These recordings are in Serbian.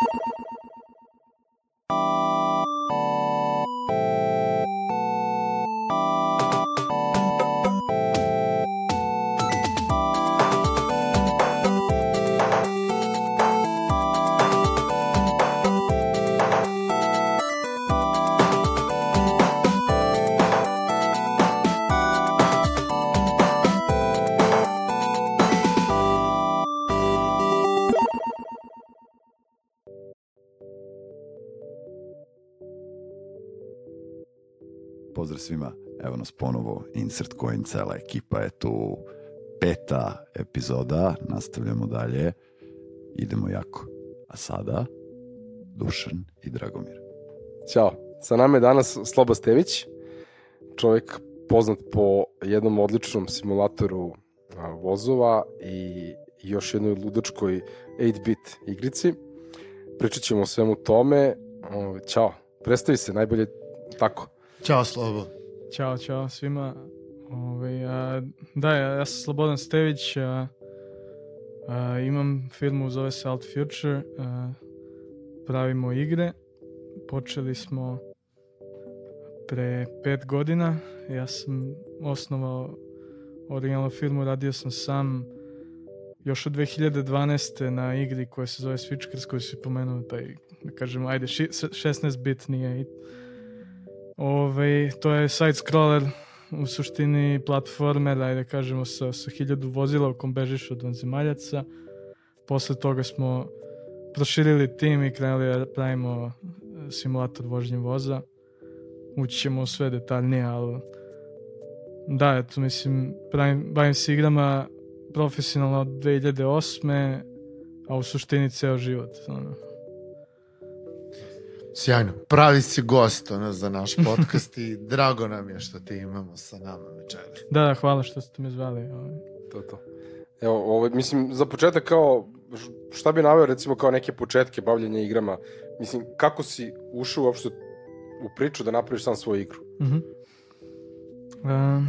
you Pozdrav svima, evo nas ponovo, Insert Coin, cela ekipa je tu, peta epizoda, nastavljamo dalje, idemo jako. A sada, Dušan i Dragomir. Ćao, sa nama je danas Slobo Stević, čovjek poznat po jednom odličnom simulatoru vozova i još jednoj ludačkoj 8-bit igrici. Pričat ćemo o svemu tome. Ćao, predstavi se najbolje tako. Ćao Slobo. Ćao, čao svima. Ove, a, da, ja, ja sam Slobodan Stević, a, a, imam firmu, zove se Alt Future, a, pravimo igre. Počeli smo pre pet godina. Ja sam osnovao originalnu firmu, radio sam sam još od 2012. na igri koja se zove Switchkers, koju si pomenuo, taj, da kažem, ajde, 16 bit nije Ove, to je side scroller u suštini platformer, ajde kažemo sa, sa hiljadu vozila u kom bežiš od vanzemaljaca. Posle toga smo proširili tim i krenuli da pravimo simulator vožnje voza. Ući ćemo u sve detaljnije, ali da, eto, mislim, pravim, bavim se igrama profesionalno od 2008. a u suštini ceo život. Ono. Sjajno. Pravi si gost ono, za naš podcast i drago nam je što te imamo sa nama večera. Da, da, hvala što ste me zvali. Ovaj. To, to. Evo, ovo, ovaj, mislim, za početak kao, šta bi naveo recimo kao neke početke bavljenja igrama? Mislim, kako si ušao uopšte u priču da napraviš sam svoju igru? Mm -hmm. um,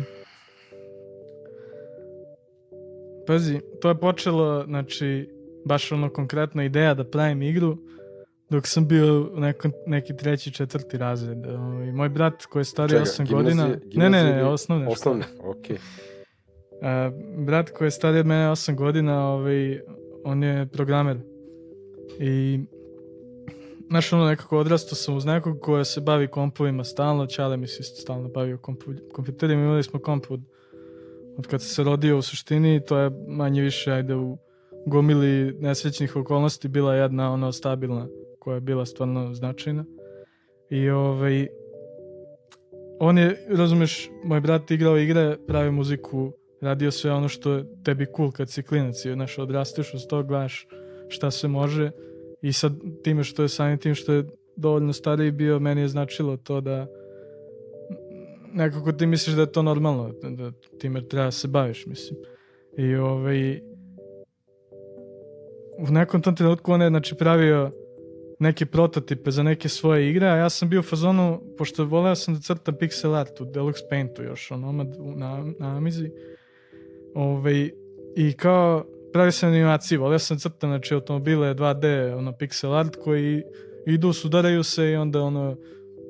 pazi, to je počelo, znači, baš ono konkretna ideja da pravim igru, dok sam bio neko, neki treći, četvrti razred. I ovaj, moj brat koji je stariji 8 godina... Gimnazije, ne, ne, ne, osnovne. Osnovne, okej. Okay. Uh, brat koji je stariji od mene 8 godina, ovaj, on je programer. I znaš, ono nekako odrastao sam uz nekog koja se bavi kompovima stalno, Čale mi se stalno bavio kompu, kompjuterima, imali smo komp od, od kad se rodio u suštini, to je manje više, ajde, u gomili nesrećnih okolnosti bila jedna ono stabilna koja je bila stvarno značajna. I ovaj, on je, razumeš, moj brat igrao igre, pravio muziku, radio sve ono što je tebi cool kad si klinac i znaš, odrasteš uz to, gledaš šta se može i sad time što je samim tim što je dovoljno stariji bio, meni je značilo to da nekako ti misliš da je to normalno, da, da time treba da se baviš, mislim. I ovaj, u nekom tom trenutku on je znači, pravio neke prototipe za neke svoje igre, a ja sam bio u fazonu, pošto voleo sam da crtam pixel art u Deluxe Paintu još, ono, na, na Amizi. Ove, I kao, pravio sam animaciju, voleo sam crtam, znači, automobile 2D, ono, pixel art koji idu, sudaraju se i onda, ono,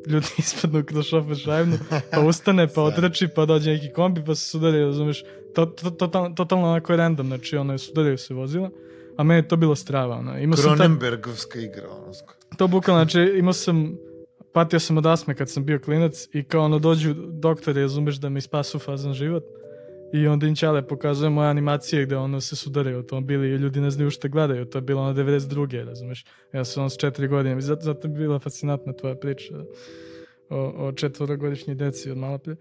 ljudi ispadnu kroz šofer šajbnu, pa ustane, pa otrči, pa dođe neki kombi, pa se sudaraju, razumeš, to, to, to, totalno onako random, znači, ono, sudaraju se vozila a meni je to bilo strava. Ono. Imao Cronenbergovska ta... igra. Ono. To bukvalno, znači imao sam, patio sam od asme kad sam bio klinac i kao ono dođu doktori, razumeš da mi spasu fazan život. I onda Inčale pokazuje moje animacije gde ono se sudaraju automobili i ljudi ne znaju šta gledaju. To je bilo ono 92. razumeš. Ja sam ono s četiri godine. Zato, zato je bila fascinantna tvoja priča o, o četvorogodišnjoj deci od malo prije.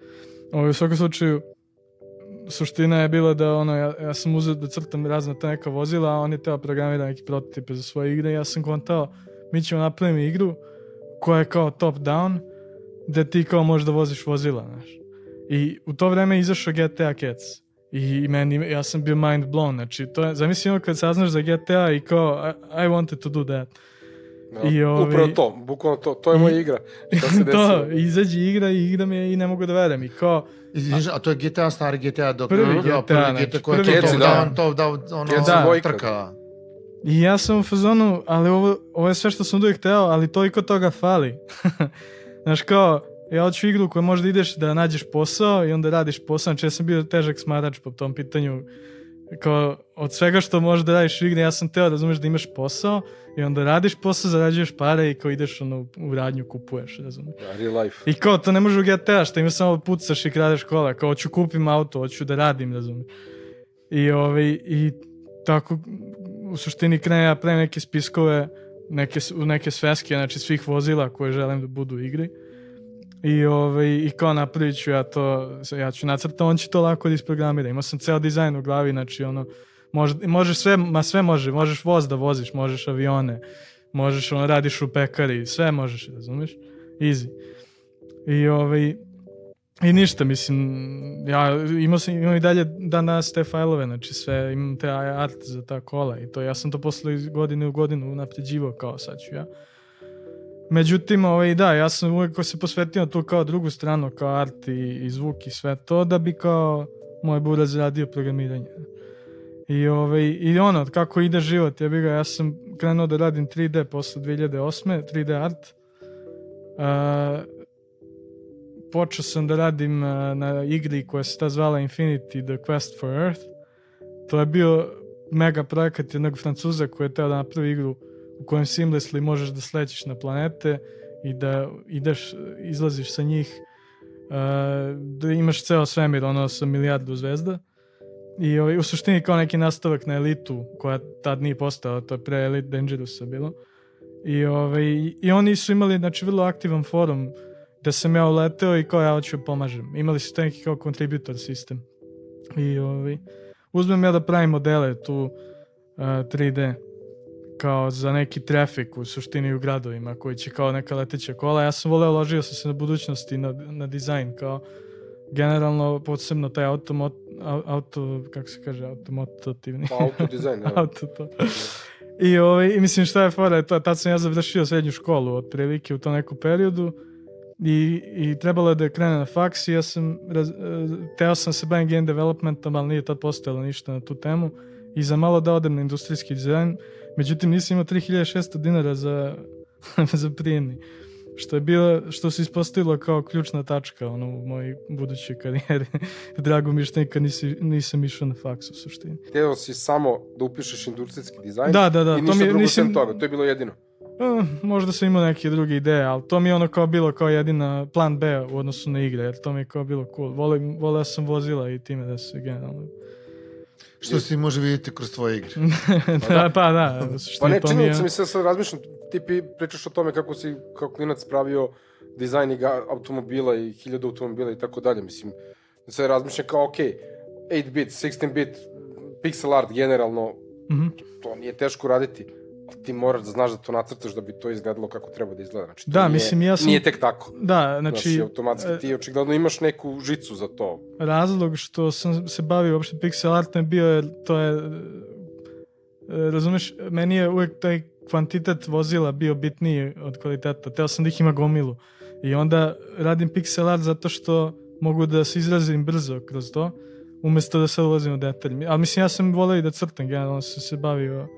Ovo, u svakom slučaju, suština je bila da ono, ja, ja sam uzeo da crtam razna ta neka vozila, a on je teo programira neki prototipe za svoje igre i ja sam kontao, mi ćemo napraviti igru koja je kao top down, gde ti kao možeš da voziš vozila, znaš. I u to vreme je izašao GTA Cats. I meni, ja sam bio mind blown, znači, to je, zamisli ono kad saznaš za GTA i kao, I, I wanted to do that. I ovi, upravo to, bukvalno to, to je moja igra. Šta se to, izađe igra i igram je i ne mogu da verujem. I kao, Izviš, a to je GTA, stari GTA, dok prvi GTA, prvi GTA koji je to, Keci, da, da, to, da, ono, da, trka. I ja sam u fazonu, ali ovo, ovo je sve što sam uvijek hteo, ali toliko toga fali. Znaš kao, ja hoću igru koja možda ideš da nađeš posao i onda radiš posao, znači ja sam bio težak smarač po tom pitanju, kao od svega što možeš da radiš u igri, ja sam teo, razumeš, da imaš posao i onda radiš posao, zarađuješ pare i kao ideš ono, u radnju kupuješ, razumeš. Real life. I kao, to ne može u GTA, što ima samo pucaš i kradeš kola, kao hoću kupim auto, hoću da radim, razumeš. I, ovaj, i tako, u suštini krene ja pravim neke spiskove, neke, u neke sveske, znači svih vozila koje želim da budu u igri. I, ovaj, I kao napravit ja to, ja ću nacrta, on će to lako da isprogramira. Imao sam ceo dizajn u glavi, znači ono, može, možeš sve, ma sve može, možeš voz da voziš, možeš avione, možeš ono, radiš u pekari, sve možeš, razumeš? Easy. I ovaj, I ništa, mislim, ja imao sam, imam i dalje dan danas te fajlove, znači sve, imam te art za ta kola i to, ja sam to posle godine u godinu napređivao kao sad ću ja. Međutim, ovaj, da, ja sam uvek se posvetio tu kao drugu stranu, kao art i, i zvuk i sve to, da bi kao moj buraz radio programiranje. I, ovaj, I ono, kako ide život, ja, bi ga, ja sam krenuo da radim 3D posle 2008. 3D art. Uh, počeo sam da radim uh, na igri koja se ta zvala Infinity The Quest for Earth. To je bio mega projekat jednog francuza koji je teo da napravi igru u kojem seamlessly možeš da slećeš na planete i da ideš, izlaziš sa njih uh, da imaš ceo svemir, ono sa milijardu zvezda i ovaj, u suštini kao neki nastavak na elitu koja tad nije postala, to je pre Elite Dangerousa bilo i, ovaj, i oni su imali znači vrlo aktivan forum da sam ja uleteo i kao ja hoću da pomažem. Imali su neki kao contributor sistem. I ovaj, uzmem ja da pravim modele tu uh, 3D kao za neki trafik u suštini u gradovima koji će kao neka leteća kola. Ja sam voleo, ložio sam se na budućnosti, na, na dizajn kao generalno posebno taj auto, auto kako se kaže, automotivni. Pa auto dizajn, da. auto to. I, ovaj, I mislim šta je fora, to, tad sam ja završio srednju školu otprilike u tom nekom periodu i, i trebalo je da krene na faks i ja sam, raz, teo sam se bavim game developmentom, ali nije tad postojalo ništa na tu temu i za malo da odem na industrijski dizajn, međutim nisam imao 3600 dinara za, za prijemni što je bilo, što se ispostavilo kao ključna tačka ono, u mojoj budućoj karijeri. Drago mi je što nikad nisi, nisam išao na faks u suštini. Hteo si samo da upišeš industrijski dizajn da, da, da, i ništa to mi, drugo nisam, sem toga, to je bilo jedino. Uh, možda sam imao neke druge ideje, ali to mi je ono kao bilo kao jedina plan B u odnosu na igre, jer to mi je kao bilo cool. Vole, voleo sam vozila i time da se generalno... Što se može vidjeti kroz tvoje igre. da, pa da. Što Pa ne, to činjenica mi se sad razmišljam, ti pi, pričaš o tome kako si kao klinac pravio dizajn iga, automobila i hiljadu automobila i tako dalje, mislim, sad razmišljam kao, ok, 8-bit, 16-bit, pixel art generalno, Mhm. to nije teško raditi, ti moraš da znaš da to nacrtaš da bi to izgledalo kako treba da izgleda. Znači, Da, nije, mislim, ja sam- Nije tek tako. Da, Znači, znači, automatski e, ti očigledno imaš neku žicu za to. razlog što sam se bavio uopšte pixel artom je bio jer to je e, razumeš, meni je uvek taj kvantitet vozila bio bitniji od kvaliteta. Teo sam da ih ima gomilu. I onda radim pixel art zato što mogu da se izrazim brzo kroz to, umesto da se ulazim u detalj. Ali mislim, ja sam voleo i da crtam, generalno sam se bavio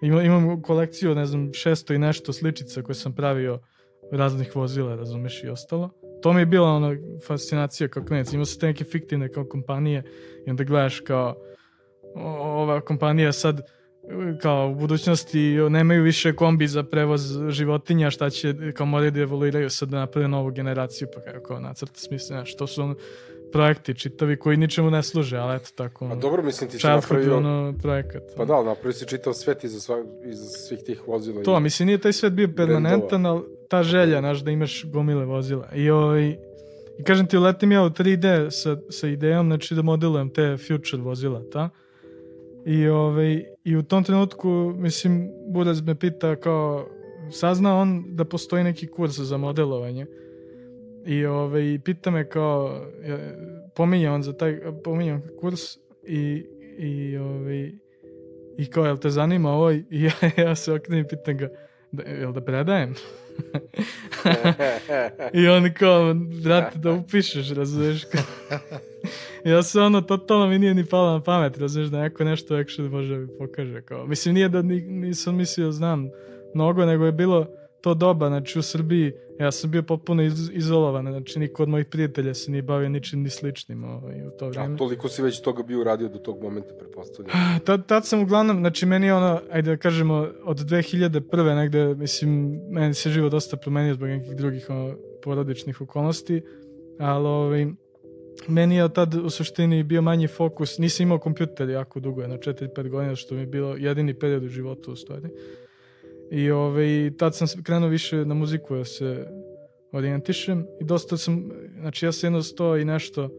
Ima, imam kolekciju, ne znam, šesto i nešto sličica koje sam pravio raznih vozila, razumeš, i ostalo. To mi je bila ona fascinacija kao klinac. Imao sam te neke fiktivne kao kompanije i onda gledaš kao ova kompanija sad kao u budućnosti nemaju više kombi za prevoz životinja, šta će, kao moraju da evoluiraju sad da naprave novu generaciju, pa kao, kao nacrta smisla, znaš, to su ono projekti čitavi koji ničemu ne služe, ali eto tako. Pa ono, dobro, mislim, ti si napravio... ono, projekat. Pa da, napravio si čitav svet iza, sva, iza svih tih vozila. To, i... mislim, nije taj svet bio permanentan, ali ta želja, znaš, da imaš gomile vozila. I, ovaj, i kažem ti, uletim ja u 3D sa, sa idejom, znači da modelujem te future vozila, ta. I, ovaj, I u tom trenutku, mislim, Buraz me pita kao, sazna on da postoji neki kurs za modelovanje. I ovaj, pita me kao, ja, pominje on za taj, pominje on kurs i, i, ovaj, i kao, jel te zanima ovo? I ja, ja se okrenem i pitam ga, da, jel da predajem? I oni kao, brate, da upišeš, razumiješ? ja se ono, totalno mi nije ni palo na pamet, razumiješ, da neko nešto actually može mi pokaže. Kao. Mislim, nije da ni, nisam mislio, znam mnogo, nego je bilo to doba, znači u Srbiji, ja sam bio potpuno iz, izolovan, znači niko od mojih prijatelja se nije bavio ničim ni sličnim ovaj, u to vreme. A toliko si već toga bio uradio do tog momenta, pretpostavljam. Tad, tad sam uglavnom, znači meni je ono, ajde da kažemo, od 2001. negde, mislim, meni se život dosta promenio zbog nekih drugih ono, porodičnih okolnosti, ali ovaj, meni je tad u suštini bio manji fokus, nisam imao kompjuter jako dugo, jedno 4-5 godina, što mi je bilo jedini period u životu u stvari. I ovaj, tad sam krenuo više na muziku da se orijentišem i dosta sam, znači ja sam jedno 100 i nešto,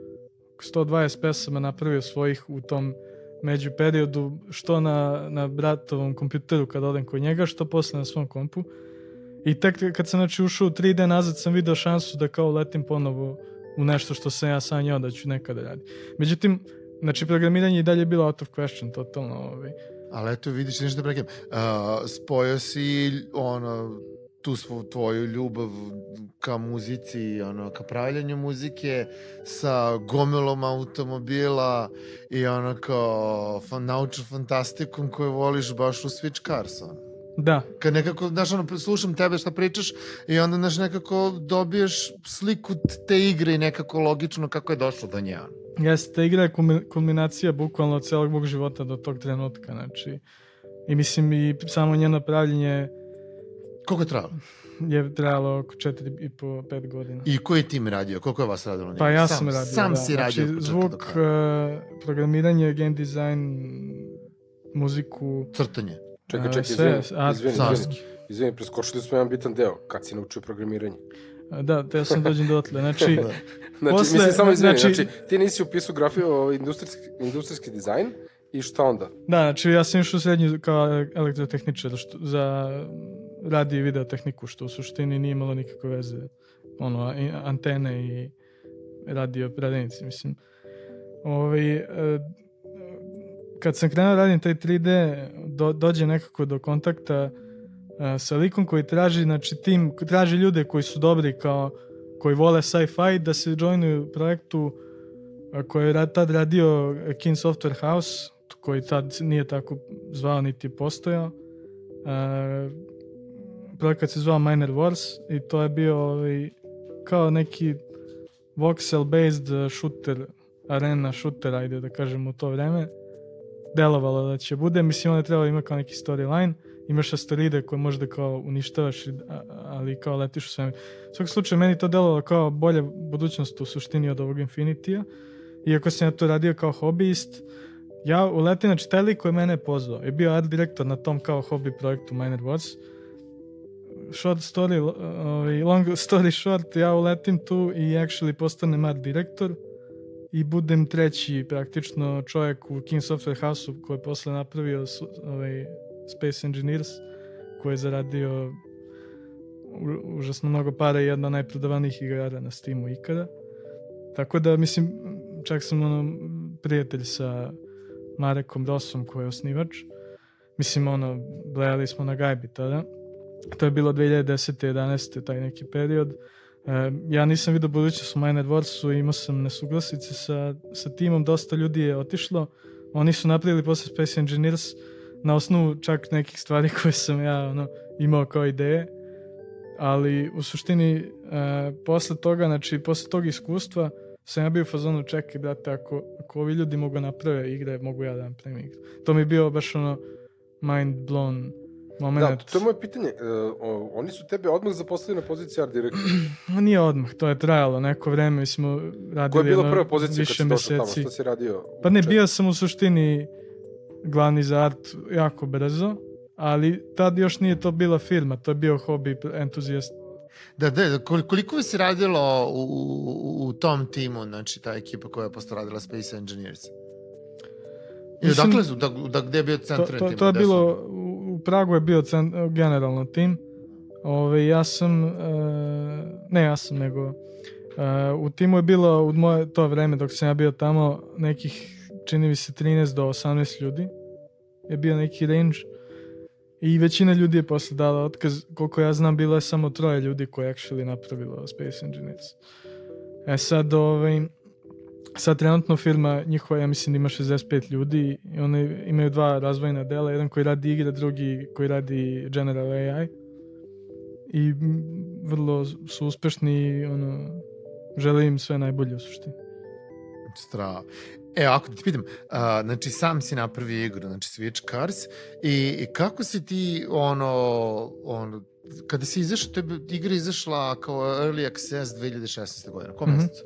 120 pesama napravio svojih u tom među periodu, što na, na bratovom kompjuteru kad odem kod njega, što posle na svom kompu. I tek kad sam znači, ušao u 3D nazad sam video šansu da kao letim ponovo u nešto što sam ja sanjao da ću nekada raditi. Međutim, znači programiranje i dalje je bilo out of question, totalno. Ovaj. Ali eto, vidiš, nešto da prekam. Uh, spojio si ono, tu svu tvoju ljubav ka muzici, ono, ka pravljanju muzike sa gomilom automobila i ono kao fan, naučnu fantastikom koju voliš baš u Switch Cars, ono. Da. Kad nekako, znaš, ono, slušam tebe šta pričaš i onda, znaš, nekako dobiješ sliku te igre i nekako logično kako je došlo do nje. Jeste, igra je kulminacija bukvalno celog mog života do tog trenutka, znači. I mislim i samo njeno pravljenje Koliko je trajalo? je trajalo oko 4 i po 5 godina. I koji je tim radio? Koliko je vas radilo? Pa ja sam, sam radio, Sam da. si radio. Znači, zvuk, uh, programiranje, game design, muziku, Crtanje. Čekaj, A, čekaj, sve, izvini, a, izvini, izvini, izvini, preskočili smo jedan bitan deo, kad si naučio programiranje. Da, te ja sam dođem dotle. Znači, Da. Znači, Posle- mislim, samo izvini, znači, znači- ti nisi upisao grafiju, ovaj, industrijski, industrijski dizajn i šta onda? da, znači ja sam išao u srednju kao elektrotehničar što, za radio i video tehniku, što u suštini nije imalo nikakve veze. Ono, i- antene i radio predajnici, mislim. Ovaj, e, kad sam krenuo da radim taj 3D, do, dođe nekako do kontakta e, sa likom koji traži, znači tim, traži ljude koji su dobri kao koji vole sci-fi da se joinuju projektu a, koji je ra- tad radio King Software House koji tad nije tako zvao niti postojao. A, projekat se zvao Miner Wars i to je bio ovaj, kao neki voxel based shooter arena shooter ajde da kažem u to vreme delovalo da će bude mislim onda trebalo ima kao neki storyline imaš asteroide koje možda kao uništavaš ali kao letiš u svemir. U svakom slučaju meni to delovalo kao bolja budućnost u suštini od ovog Infinitija iako sam ja to radio kao hobijist ja uletim, znači taj lik koji je mene pozvao je bio art direktor na tom kao hobi projektu Miner Wars. Short story, ovaj, long story short, ja uletim tu i actually postanem art direktor i budem treći praktično čovjek u King Software House-u koji je posle napravio su- ovaj, Space Engineers koji je zaradio u- užasno mnogo para i jedna od najprodavanijih igara na Steamu ikada. Tako da, mislim, čak sam ono, prijatelj sa Marekom Rosom koji je osnivač. Mislim, ono, blejali smo na gajbi tada. To je bilo 2010. 11. taj neki period. E, ja nisam vidio budućnost u Miner Warsu i imao sam nesuglasice sa, sa timom, dosta ljudi je otišlo. Oni su napravili posle Space Engineers na osnovu čak nekih stvari koje sam ja ono, imao kao ideje. Ali u suštini e, posle toga, znači posle tog iskustva sam ja bio u fazonu čekaj brate, ako, ako ovi ljudi mogu naprave igre, mogu ja da napravim igru. To mi je bio baš ono mind blown moment. Da, to je moje pitanje. E, o, oni su tebe odmah zaposlili na poziciji art direktora. Nije odmah, to je trajalo neko vreme, mi smo radili Koja je bila prva pozicija kad si došao tamo? Šta si radio? Pa ne, bio sam u suštini glavni za art jako brzo, ali tad još nije to bila firma, to je bio hobi entuzijast. Da, da, da, kol- koliko bi se radilo u, u, u tom timu, znači ta ekipa koja je posle radila Space Engineers? I odakle su, da, da, gde je bio To, centar to, tima? to je bilo, u Pragu je bio cent, generalno tim. Ove, ja sam, e, ne ja sam, nego e, u timu je bilo u moje to vreme dok sam ja bio tamo nekih, čini mi se 13 do 18 ljudi je bio neki range I većina ljudi je posle dala otkaz, koliko ja znam, bilo je samo troje ljudi koji actually napravilo Space Engineers. E sad, ovaj, sad trenutno firma njihova, ja mislim da ima 65 ljudi i oni imaju dva razvojna dela, jedan koji radi igre, drugi koji radi General AI. I vrlo su uspešni i ono, želim im sve najbolje u suštini. Strava. E, ako da ti pitam, a, znači sam si napravio igru, znači Switch Cars, i, i kako si ti, ono, ono, kada si izašao, to je igra izašla kao Early Access 2016. godine, kom Mhm. mesecu?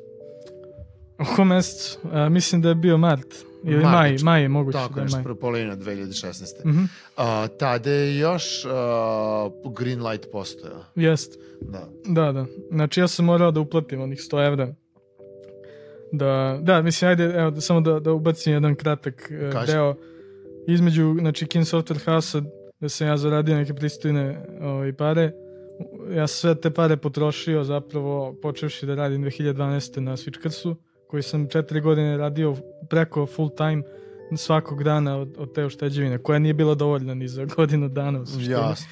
U kom mesecu? A, mislim da je bio mart. Ili Mart, maj, znači, maj je moguće Tako, da je maj. polovina 2016. Mhm, A, tada je još a, Green Light postojao. Jest. Da. Da, da. Znači ja sam morao da uplatim onih 100 evra. Da, da, mislim, ajde, evo, da, samo da, da ubacim jedan kratak uh, Kaži. deo. Između, znači, King Software House-a, da sam ja zaradio neke pristojne ovaj, pare, ja sam sve te pare potrošio zapravo počevši da radim 2012. na Switchcarsu, koji sam četiri godine radio preko full time svakog dana od, od te ušteđevine, koja nije bila dovoljna ni za godinu dana. Jasno.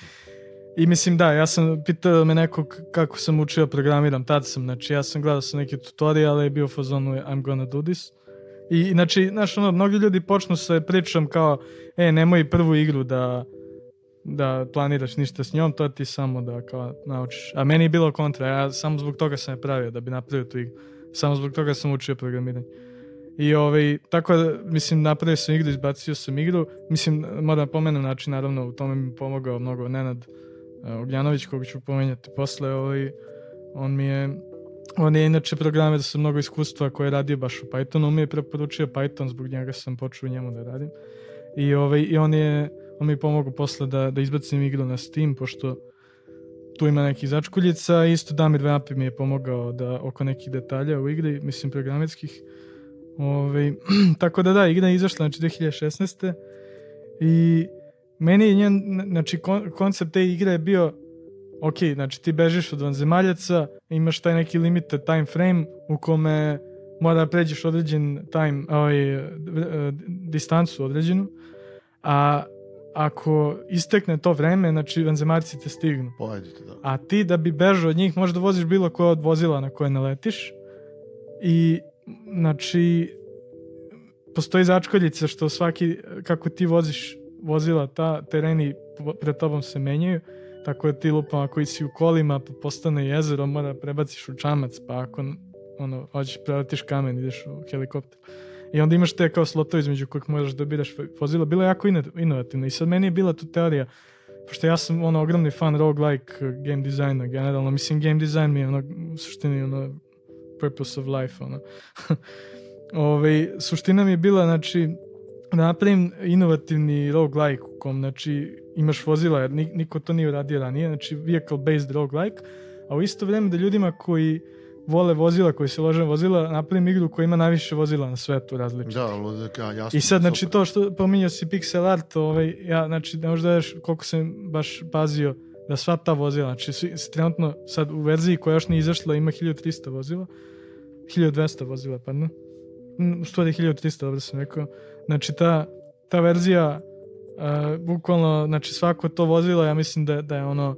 I mislim da, ja sam pitao me neko kako sam učio programiram, tad sam, znači ja sam gledao sam neke tutoriale i bio u fazonu I'm gonna do this. I znači, znaš, ono, mnogi ljudi počnu sa pričom kao, e, nemoj prvu igru da da planiraš ništa s njom, to ti samo da kao naučiš. A meni je bilo kontra, ja samo zbog toga sam je pravio, da bi napravio tu igru. Samo zbog toga sam učio programiranje. I ovaj, tako da, mislim, napravio sam igru, izbacio sam igru. Mislim, moram da pomenem način, naravno, u tome mi pomogao mnogo Nenad uh, Ognjanović, kog ću pomenjati posle. Ovaj, on mi je, on je inače programer sa mnogo iskustva koji je radio baš u Pythonu. On mi je preporučio Python, zbog njega sam počeo njemu da radim. I, ovaj, i on je, on mi je pomogao posle da, da izbacim igru na Steam, pošto tu ima nekih začkuljica. Isto Damir Vapi mi je pomogao da oko nekih detalja u igri, mislim programerskih. Ove, tako da da, igra je izašla znači 2016. I meni je njen, znači kon, koncept te igre je bio ok, znači ti bežiš od vanzemaljaca, imaš taj neki limited time frame u kome mora da pređeš određen time, ovaj, distancu određenu, a ako istekne to vreme, znači vanzemaljci te stignu. Pojedite, da. A ti da bi bežao od njih možda voziš bilo koje od vozila na koje naletiš i znači postoji začkoljica što svaki, kako ti voziš vozila, ta tereni pred tobom se menjaju, tako da ti lupam ako si u kolima pa postane jezero, mora prebaciš u čamac, pa ako ono, hoćeš preletiš kamen, ideš u helikopter. I onda imaš te kao slotovi između kojih možeš da biraš vozila. Bilo je jako ino- inovativno i sad meni je bila tu teorija pošto ja sam ono ogromni fan roguelike uh, game designa generalno, mislim game design mi je ono u suštini ono purpose of life ono. Ove, suština mi je bila znači da napravim inovativni roguelike u kom znači imaš vozila jer ni- niko to nije uradio ranije, znači vehicle based roguelike, a u isto vreme da ljudima koji vole vozila, koji se lože na vozila, napravim igru koja ima najviše vozila na svetu različitih. Da, ludak, ja, jasno. I sad, znači, super. to što pominjao si pixel art, ovaj, ja, znači, ne možda daš koliko sam baš pazio da sva ta vozila, znači, svi, trenutno sad u verziji koja još nije izašla ima 1300 vozila, 1200 vozila, pardon. Mm, U stvari 1300, dobro sam rekao. Znači, ta, ta verzija, uh, bukvalno, znači, svako to vozilo, ja mislim da, da je ono,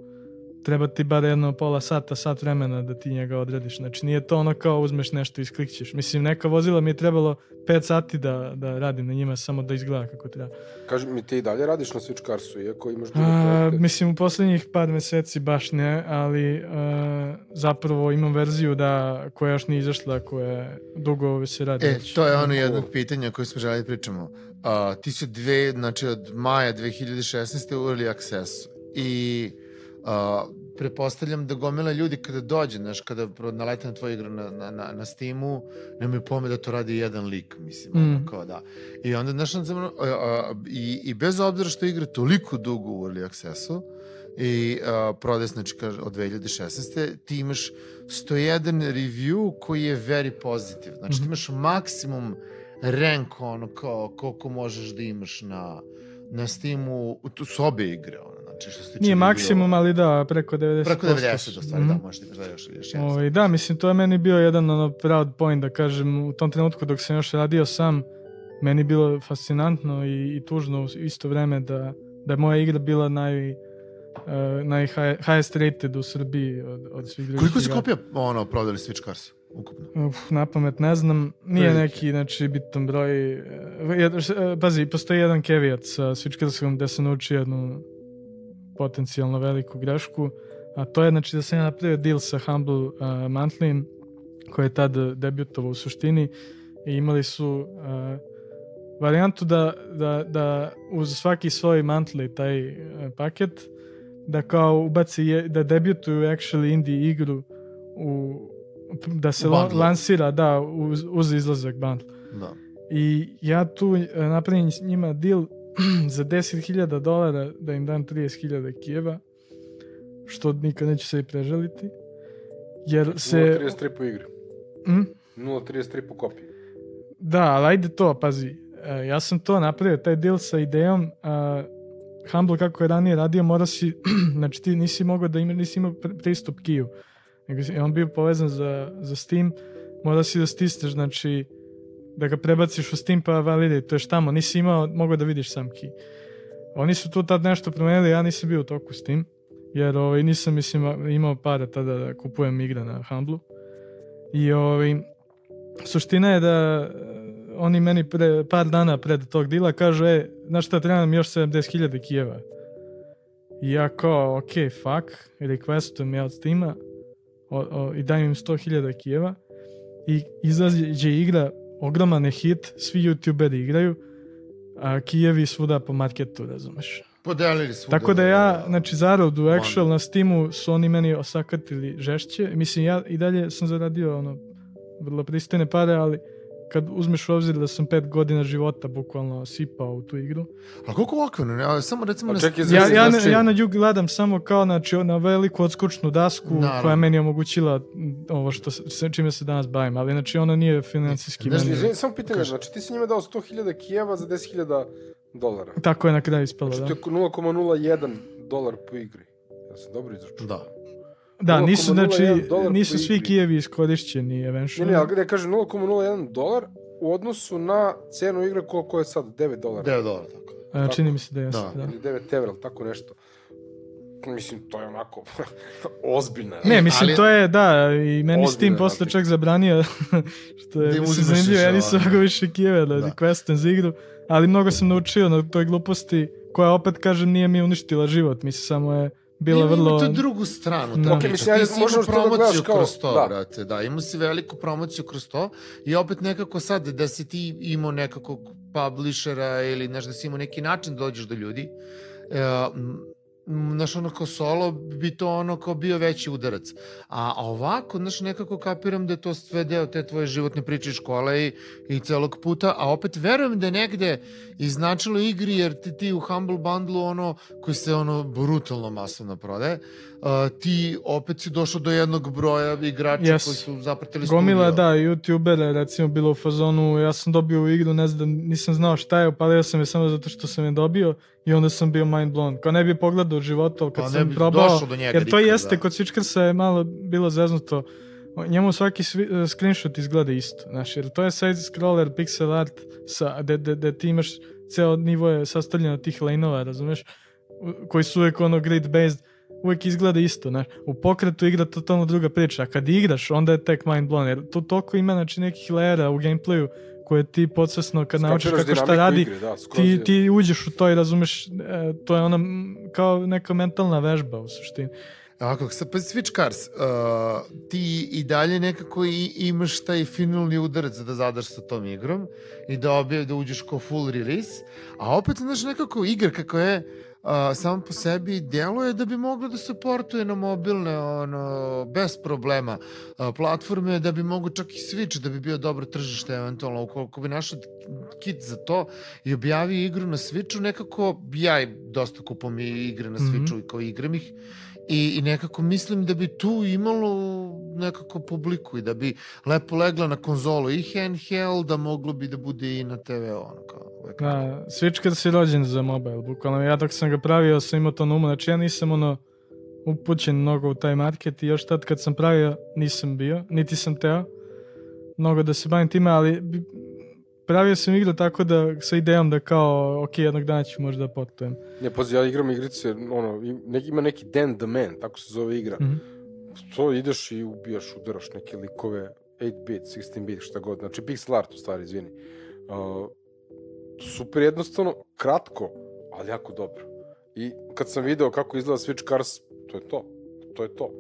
treba ti bar jedno pola sata, sat vremena da ti njega odrediš. Znači nije to ono kao uzmeš nešto i isklikćeš. Mislim, neka vozila mi je trebalo 5 sati da, da radim na njima, samo da izgleda kako treba. Kaži mi, ti i dalje radiš na Switch Carsu, iako imaš druge projekte? mislim, u poslednjih par meseci baš ne, ali a, zapravo imam verziju da, koja još nije izašla, koja dugo se radi. E, to je ono jedno od pitanja koje smo želi da pričamo. A, ti su dve, znači od maja 2016. u Early Access i a, prepostavljam da gomila ljudi kada dođe, znaš, kada nalete na tvoju igru na, na, na, na Steamu, nemaju pome da to radi jedan lik, mislim, mm. ono Mm. kao da. I onda, znaš, a, a, i, i bez obzira što igra toliko dugo u Early Accessu, i uh, prodaje, znači, od 2016. Ti imaš 101 review koji je very pozitiv. Znači, ti Mhm. imaš maksimum rank, ono, kao, koliko možeš da imaš na, na Steamu, tu su obe igre, ono, znači, što se tiče Nije maksimum, ali da, preko 90%. Preko 90, u stvari, Mhm. da, možeš ti da još, još jedan. Ovaj, da, mislim, to je meni bio jedan ono, proud point, da kažem, u tom trenutku dok sam još radio sam, meni bilo fascinantno i, i tužno u isto vreme da, da je moja igra bila naj, uh, naj high, highest rated u Srbiji od, od svih drugih Koliko si kopija ono, prodali Switch Cars ukupno? Uf, na pamet ne znam, nije Prilike. neki znači, bitan broj. e, jed- š- e, Pazi, postoji jedan caveat sa Switchcarsom gde se nauči jednu potencijalno veliku grešku, a to je znači da sam ja napravio deal sa Humble uh, Monthly koji je tad debutovao u suštini i imali su uh, varijantu da, da, da uz svaki svoj monthly taj uh, paket da kao ubaci je, da debutuju actually indie igru u da se U la- lansira da uz, uz izlazak bundle. Da. I ja tu e, napravim njima deal za 10.000 dolara da im dam 30.000 kijeva što nikad neće se i preželiti jer se 0.33 po igri. mm? 0.33 po kopiji. Da, ali ajde to, pazi. E, ja sam to napravio, taj deal sa idejom. A, Humble kako je ranije radio, mora si, znači ti nisi mogao da ima, nisi imao pr- pristup kiju. Nego on bio povezan za, za Steam, mora si da stisneš, znači da ga prebaciš u Steam pa validate, tamo, nisi imao, mogao da vidiš sam key. Oni su tu tad nešto promenili, ja nisam bio u toku s tim, jer ovaj, nisam mislim, imao para tada da kupujem igre na Humble. I ovaj, suština je da e, oni meni pre, par dana pred tog dila kažu, e, znaš šta, treba nam još 70.000 kijeva. I ja kao, ok, fuck, requestujem ja od Steama o, i dajem im 100.000 kijeva i izađe igra, ogroman je hit, svi youtuberi igraju, a kijevi svuda po marketu, razumeš. Podelili svuda. Tako da ja, znači zaradu actual na Steamu su oni meni osakatili žešće. Mislim, ja i dalje sam zaradio ono, vrlo pristojne pare, ali kad uzmeš u obzir da sam pet godina života bukvalno sipao u tu igru. A koliko okvirno? Ne, ali samo recimo... A na- čekaj, Ja, ja, znači- na, ja na jug gledam samo kao znači, na veliku odskučnu dasku Naravno. koja je meni omogućila ovo što čime se danas bavim, ali znači ona nije financijski Znaš, meni. Samo pitanje, znači ti si njima dao 100.000 kijeva za 10.000 dolara. Tako je na kraju ispalo, Znači da. to je 0,01 dolar po igri. Ja sam dobro izračunao. Da. Da, nisu, 0,01 znači, nisu svi kijevi iskorišćeni Ne, eventually. ne, ali ja kažem 0,01 dolar u odnosu na cenu igre koliko je sad, 9 dolara. 9 dolara, tako. A, čini mi se da jeste, Da. da. Ili 9 evra, tako nešto. Mislim, to je onako ozbiljna. Ne, mislim, ali- to je, da, i meni Ozbiljna Steam posle razlika. čak zabranio, što je, Da im mislim, zanimljivo, ja nisam ono. mogao više kijeve da, Da. requestem za igru, ali mnogo sam naučio na toj gluposti, koja opet, kažem, nije mi uništila život, mislim, samo je bila Ima- vrlo... Ima tu drugu stranu. Da. Ta Ok, priča. mislim, ajde, Ti si imao da promociju kao- kroz to, da. brate. Da, imao si veliku promociju kroz to i opet nekako sad da si ti imao nekakvog publishera ili znaš, da si imao neki način da dođeš do ljudi, e, m, znaš, ono kao solo bi to ono kao bio veći udarac. A, a ovako, znaš, nekako kapiram da je to sve deo te tvoje životne priče škole i, i celog puta, a opet verujem da je negde iznačilo igri, jer ti, ti u Humble Bundle ono, koji se ono brutalno masovno prodaje, a, ti opet si došao do jednog broja igrača Yes. koji su zapratili Gomila, studio. da, youtubere, recimo, bilo u fazonu, ja sam dobio u igru, ne znam, nisam znao šta je, upalio sam je samo zato što sam je dobio i onda sam bio mind blown. Kao ne bi pogledao u životu, ali kad Pa sam probao, do njega jer to nikad, jeste, da. kod Switchcarsa je malo bilo zeznuto, njemu svaki svi, uh, screenshot izgleda isto, znaš, jer to je side scroller, pixel art, sa, de, de, de ti imaš ceo nivo je sastavljen od tih lane-ova, razumeš, koji su uvek ono grid based, uvek izgleda isto, znaš. U pokretu igra totalno druga priča, a kad igraš, onda je tek mind blown, jer tu toliko ima, znači, nekih lejera u gameplayu koje ti podsvesno kad naučiš kako šta radi, igre, da, ti, je. ti uđeš u to i razumeš, e, to je ono m, kao neka mentalna vežba u suštini. Ovako, sad pa Switch Cars, uh, ti i dalje nekako i, imaš taj finalni udarac da zadaš sa tom igrom i da obje, da uđeš kao full release, a opet, znaš, nekako igra kako je uh, sam po sebi deluje da bi moglo da se portuje na mobilne ono, bez problema uh, platforme, da bi mogo čak i Switch da bi bio dobro tržište eventualno, ukoliko bi našao kit za to i objavio igru na Switchu, nekako ja dosta kupam i igre na Mhm. Switchu i kao igram ih I, I nekako mislim da bi tu imalo nekako publiku i da bi lepo legla na konzolu i handheld, da moglo bi da bude i na TV, ono kao. uvek. Da, Switchcars je rođen za mobile, bukvalno. Ja dok sam ga pravio sam imao to na umu, znači ja nisam ono upućen mnogo u taj market i još tad kad sam pravio nisam bio, niti sam teo mnogo da se bavim time, ali pravio sam igru tako da, sa idejom da kao, ok, jednog dana ću možda potujem. Ne, pazi, ja igram igrice, ono, ima neki Dan the Man, tako se zove igra. Mhm. To ideš i ubijaš, udaraš neke likove, 8-bit, 16-bit, šta god, znači pixel art u stvari, izvini. Uh, super jednostavno, kratko, ali jako dobro. I kad sam video kako izgleda Switch Cars, to je to. To je to.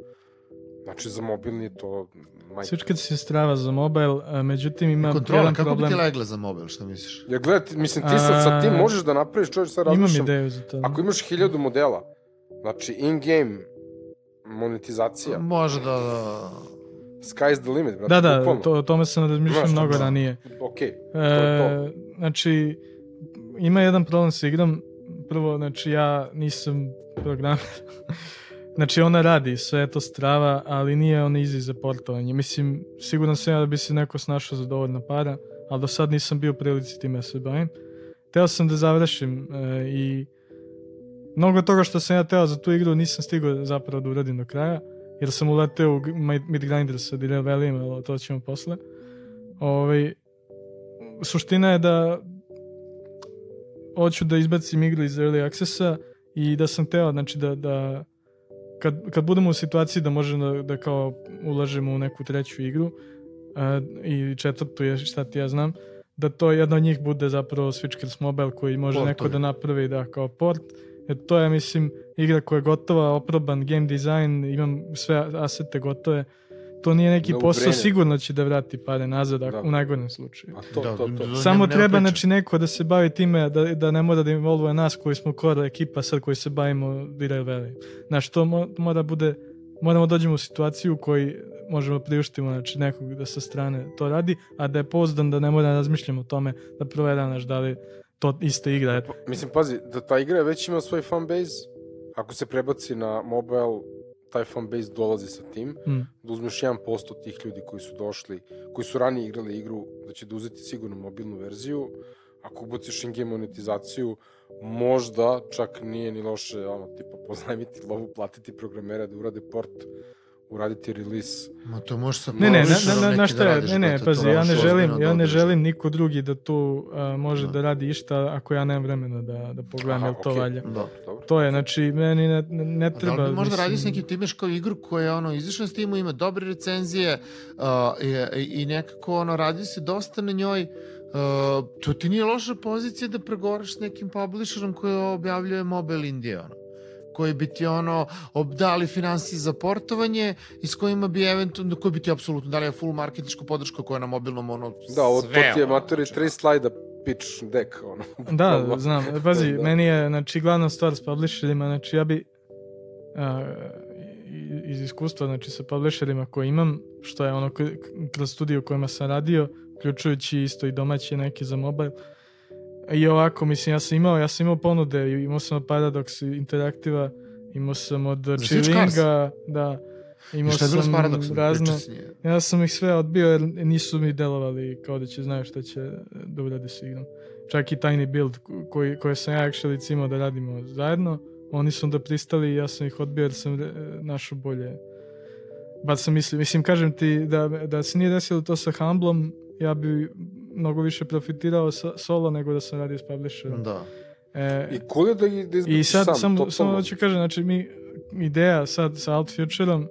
Znači, za mobilni je to... Majka. Switch se strava za mobile, a, međutim ima Kontrola, jedan kako problem. bi ti legle za mobil, šta misliš? Ja gledaj, ti- mislim, ti sad sa tim A, možeš da napraviš, čovječ, sad Imam razmišljam, ideju za to. ako imaš hiljadu modela, znači in-game monetizacija, Može da... da... sky's the limit, brate. Da, da, bukvalno. to, o tome sam razmišljao mnogo da. ranije. Ok, E, to je to. znači, ima jedan problem sa igrom. Prvo, znači, ja nisam programer. znači, ona radi, sve to strava, ali nije on easy za portovanje. Mislim, siguran sam ja da bi se neko snašao za dovoljno para, ali do sad nisam bio prilici time da se bavim. Teo sam da završim e, i mnogo toga što sam ja teo za tu igru nisam stigao zapravo da uradim do kraja, jer sam uleteo u Midgrinder sa Direl Valleyem, ali to ćemo posle. Ovaj, suština je da hoću da izbacim igru iz Early Accessa i da sam teo, znači da, da kad, kad budemo u situaciji da možemo da, da kao ulažemo u neku treću igru a, i četvrtu je šta ti ja znam, da to jedna od njih bude zapravo Switchcast Mobile koji može Portovi. neko da napravi da kao port, jer to je mislim igra koja je gotova, oproban game design, imam sve asete gotove, to nije neki No posao, sigurno će da vrati pare nazad Da. u najgorem slučaju. A to, Da, to, to. da. Samo nema treba znači neko da se bavi time da, da ne mora da involvuje nas koji smo kora ekipa sad koji se bavimo Direl Valley. Znači to mo, mora bude moramo dođemo u situaciju u kojoj možemo priuštimo znači nekog da sa strane to radi, a da je pouzdan da ne mora da razmišljamo o tome da proveram naš da li to ista igra. Pa, Mislim, pazi, da ta igra već ima svoj fanbase, ako se prebaci na mobile, taj fanbase dolazi sa tim, mm, da uzmeš 1% tih ljudi koji su došli, koji su ranije igrali igru, da će da uzeti sigurno mobilnu verziju, ako ubaciš in-game monetizaciju, možda čak nije ni loše, ono, tipa, pozajmiti lovu, platiti programera da urade port, uraditi release. Ma to može sa Ne, ne, ne, neki ne, šta da je, radiš, ne, ne, pazi, ja ne želim, ja da ne želim niko drugi da tu a, može Da. da radi išta ako ja nemam vremena da, da pogledam, Aha, jel to okej. valja. Da. Dobro. To je, znači, meni ne, ne, ne A da treba... li bi možda mislim- radi s nekim kao igru koja je ono izašla na Steamu, ima dobre recenzije uh, i, i nekako ono radi se dosta na njoj uh, to ti nije loša pozicija da pregovaraš s nekim publisherom koji objavljuje Mobile Indie ono koji bi ti ono obdali finansije za portovanje i s kojima bi eventualno, koji bi ti apsolutno dali full marketinšku podršku koja je na mobilnom ono Da, ovo to ti je znači, tri slajda pitch deck, ono. Da, znam. Pazi, Da. meni je, znači, glavna stvar s publisherima, znači, ja bi i- iz iskustva, znači, sa publisherima koje imam, što je ono kroz studiju u kojima sam radio, uključujući isto i domaće neke za mobile, i ovako, mislim, ja sam imao, ja sam imao ponude, imao sam od Paradox Interaktiva, imao sam od Switch Chilinga, da, imao šta je bilo sam s njim. Ja sam ih sve odbio jer nisu mi delovali kao da će znaju šta će da urade s igrom. Čak i Tiny Build koji, koje sam ja actually cimao da radimo zajedno, oni su onda pristali i ja sam ih odbio jer sam e, našao bolje. Bar sam mislio, mislim kažem ti da, da se nije desilo to sa Humblom, ja bi mnogo više profitirao sa, solo nego da sam radio s publisherom. Da. E, I cool je da, da I sad sam, samo, samo hoću kažem, znači mi ideja sad sa Alt Futureom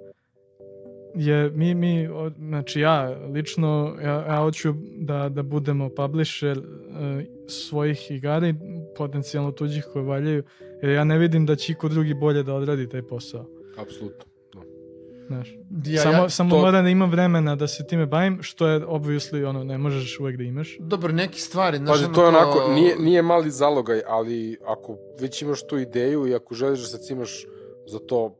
je mi, mi, znači ja lično, ja, ja hoću da, da budemo publisher uh, svojih igara i potencijalno tuđih koje valjaju, jer ja ne vidim da će iko drugi bolje da odradi taj posao. Apsolutno. Znaš. Ja, samo ja, samo to- moram da imam vremena da se time bavim, što je obviously ono, ne možeš uvek da imaš. Dobro, neke stvari, znaš, Pazi, ono to je onako, nije, nije mali zalogaj, ali ako već imaš tu ideju i ako želiš da se cimaš za to,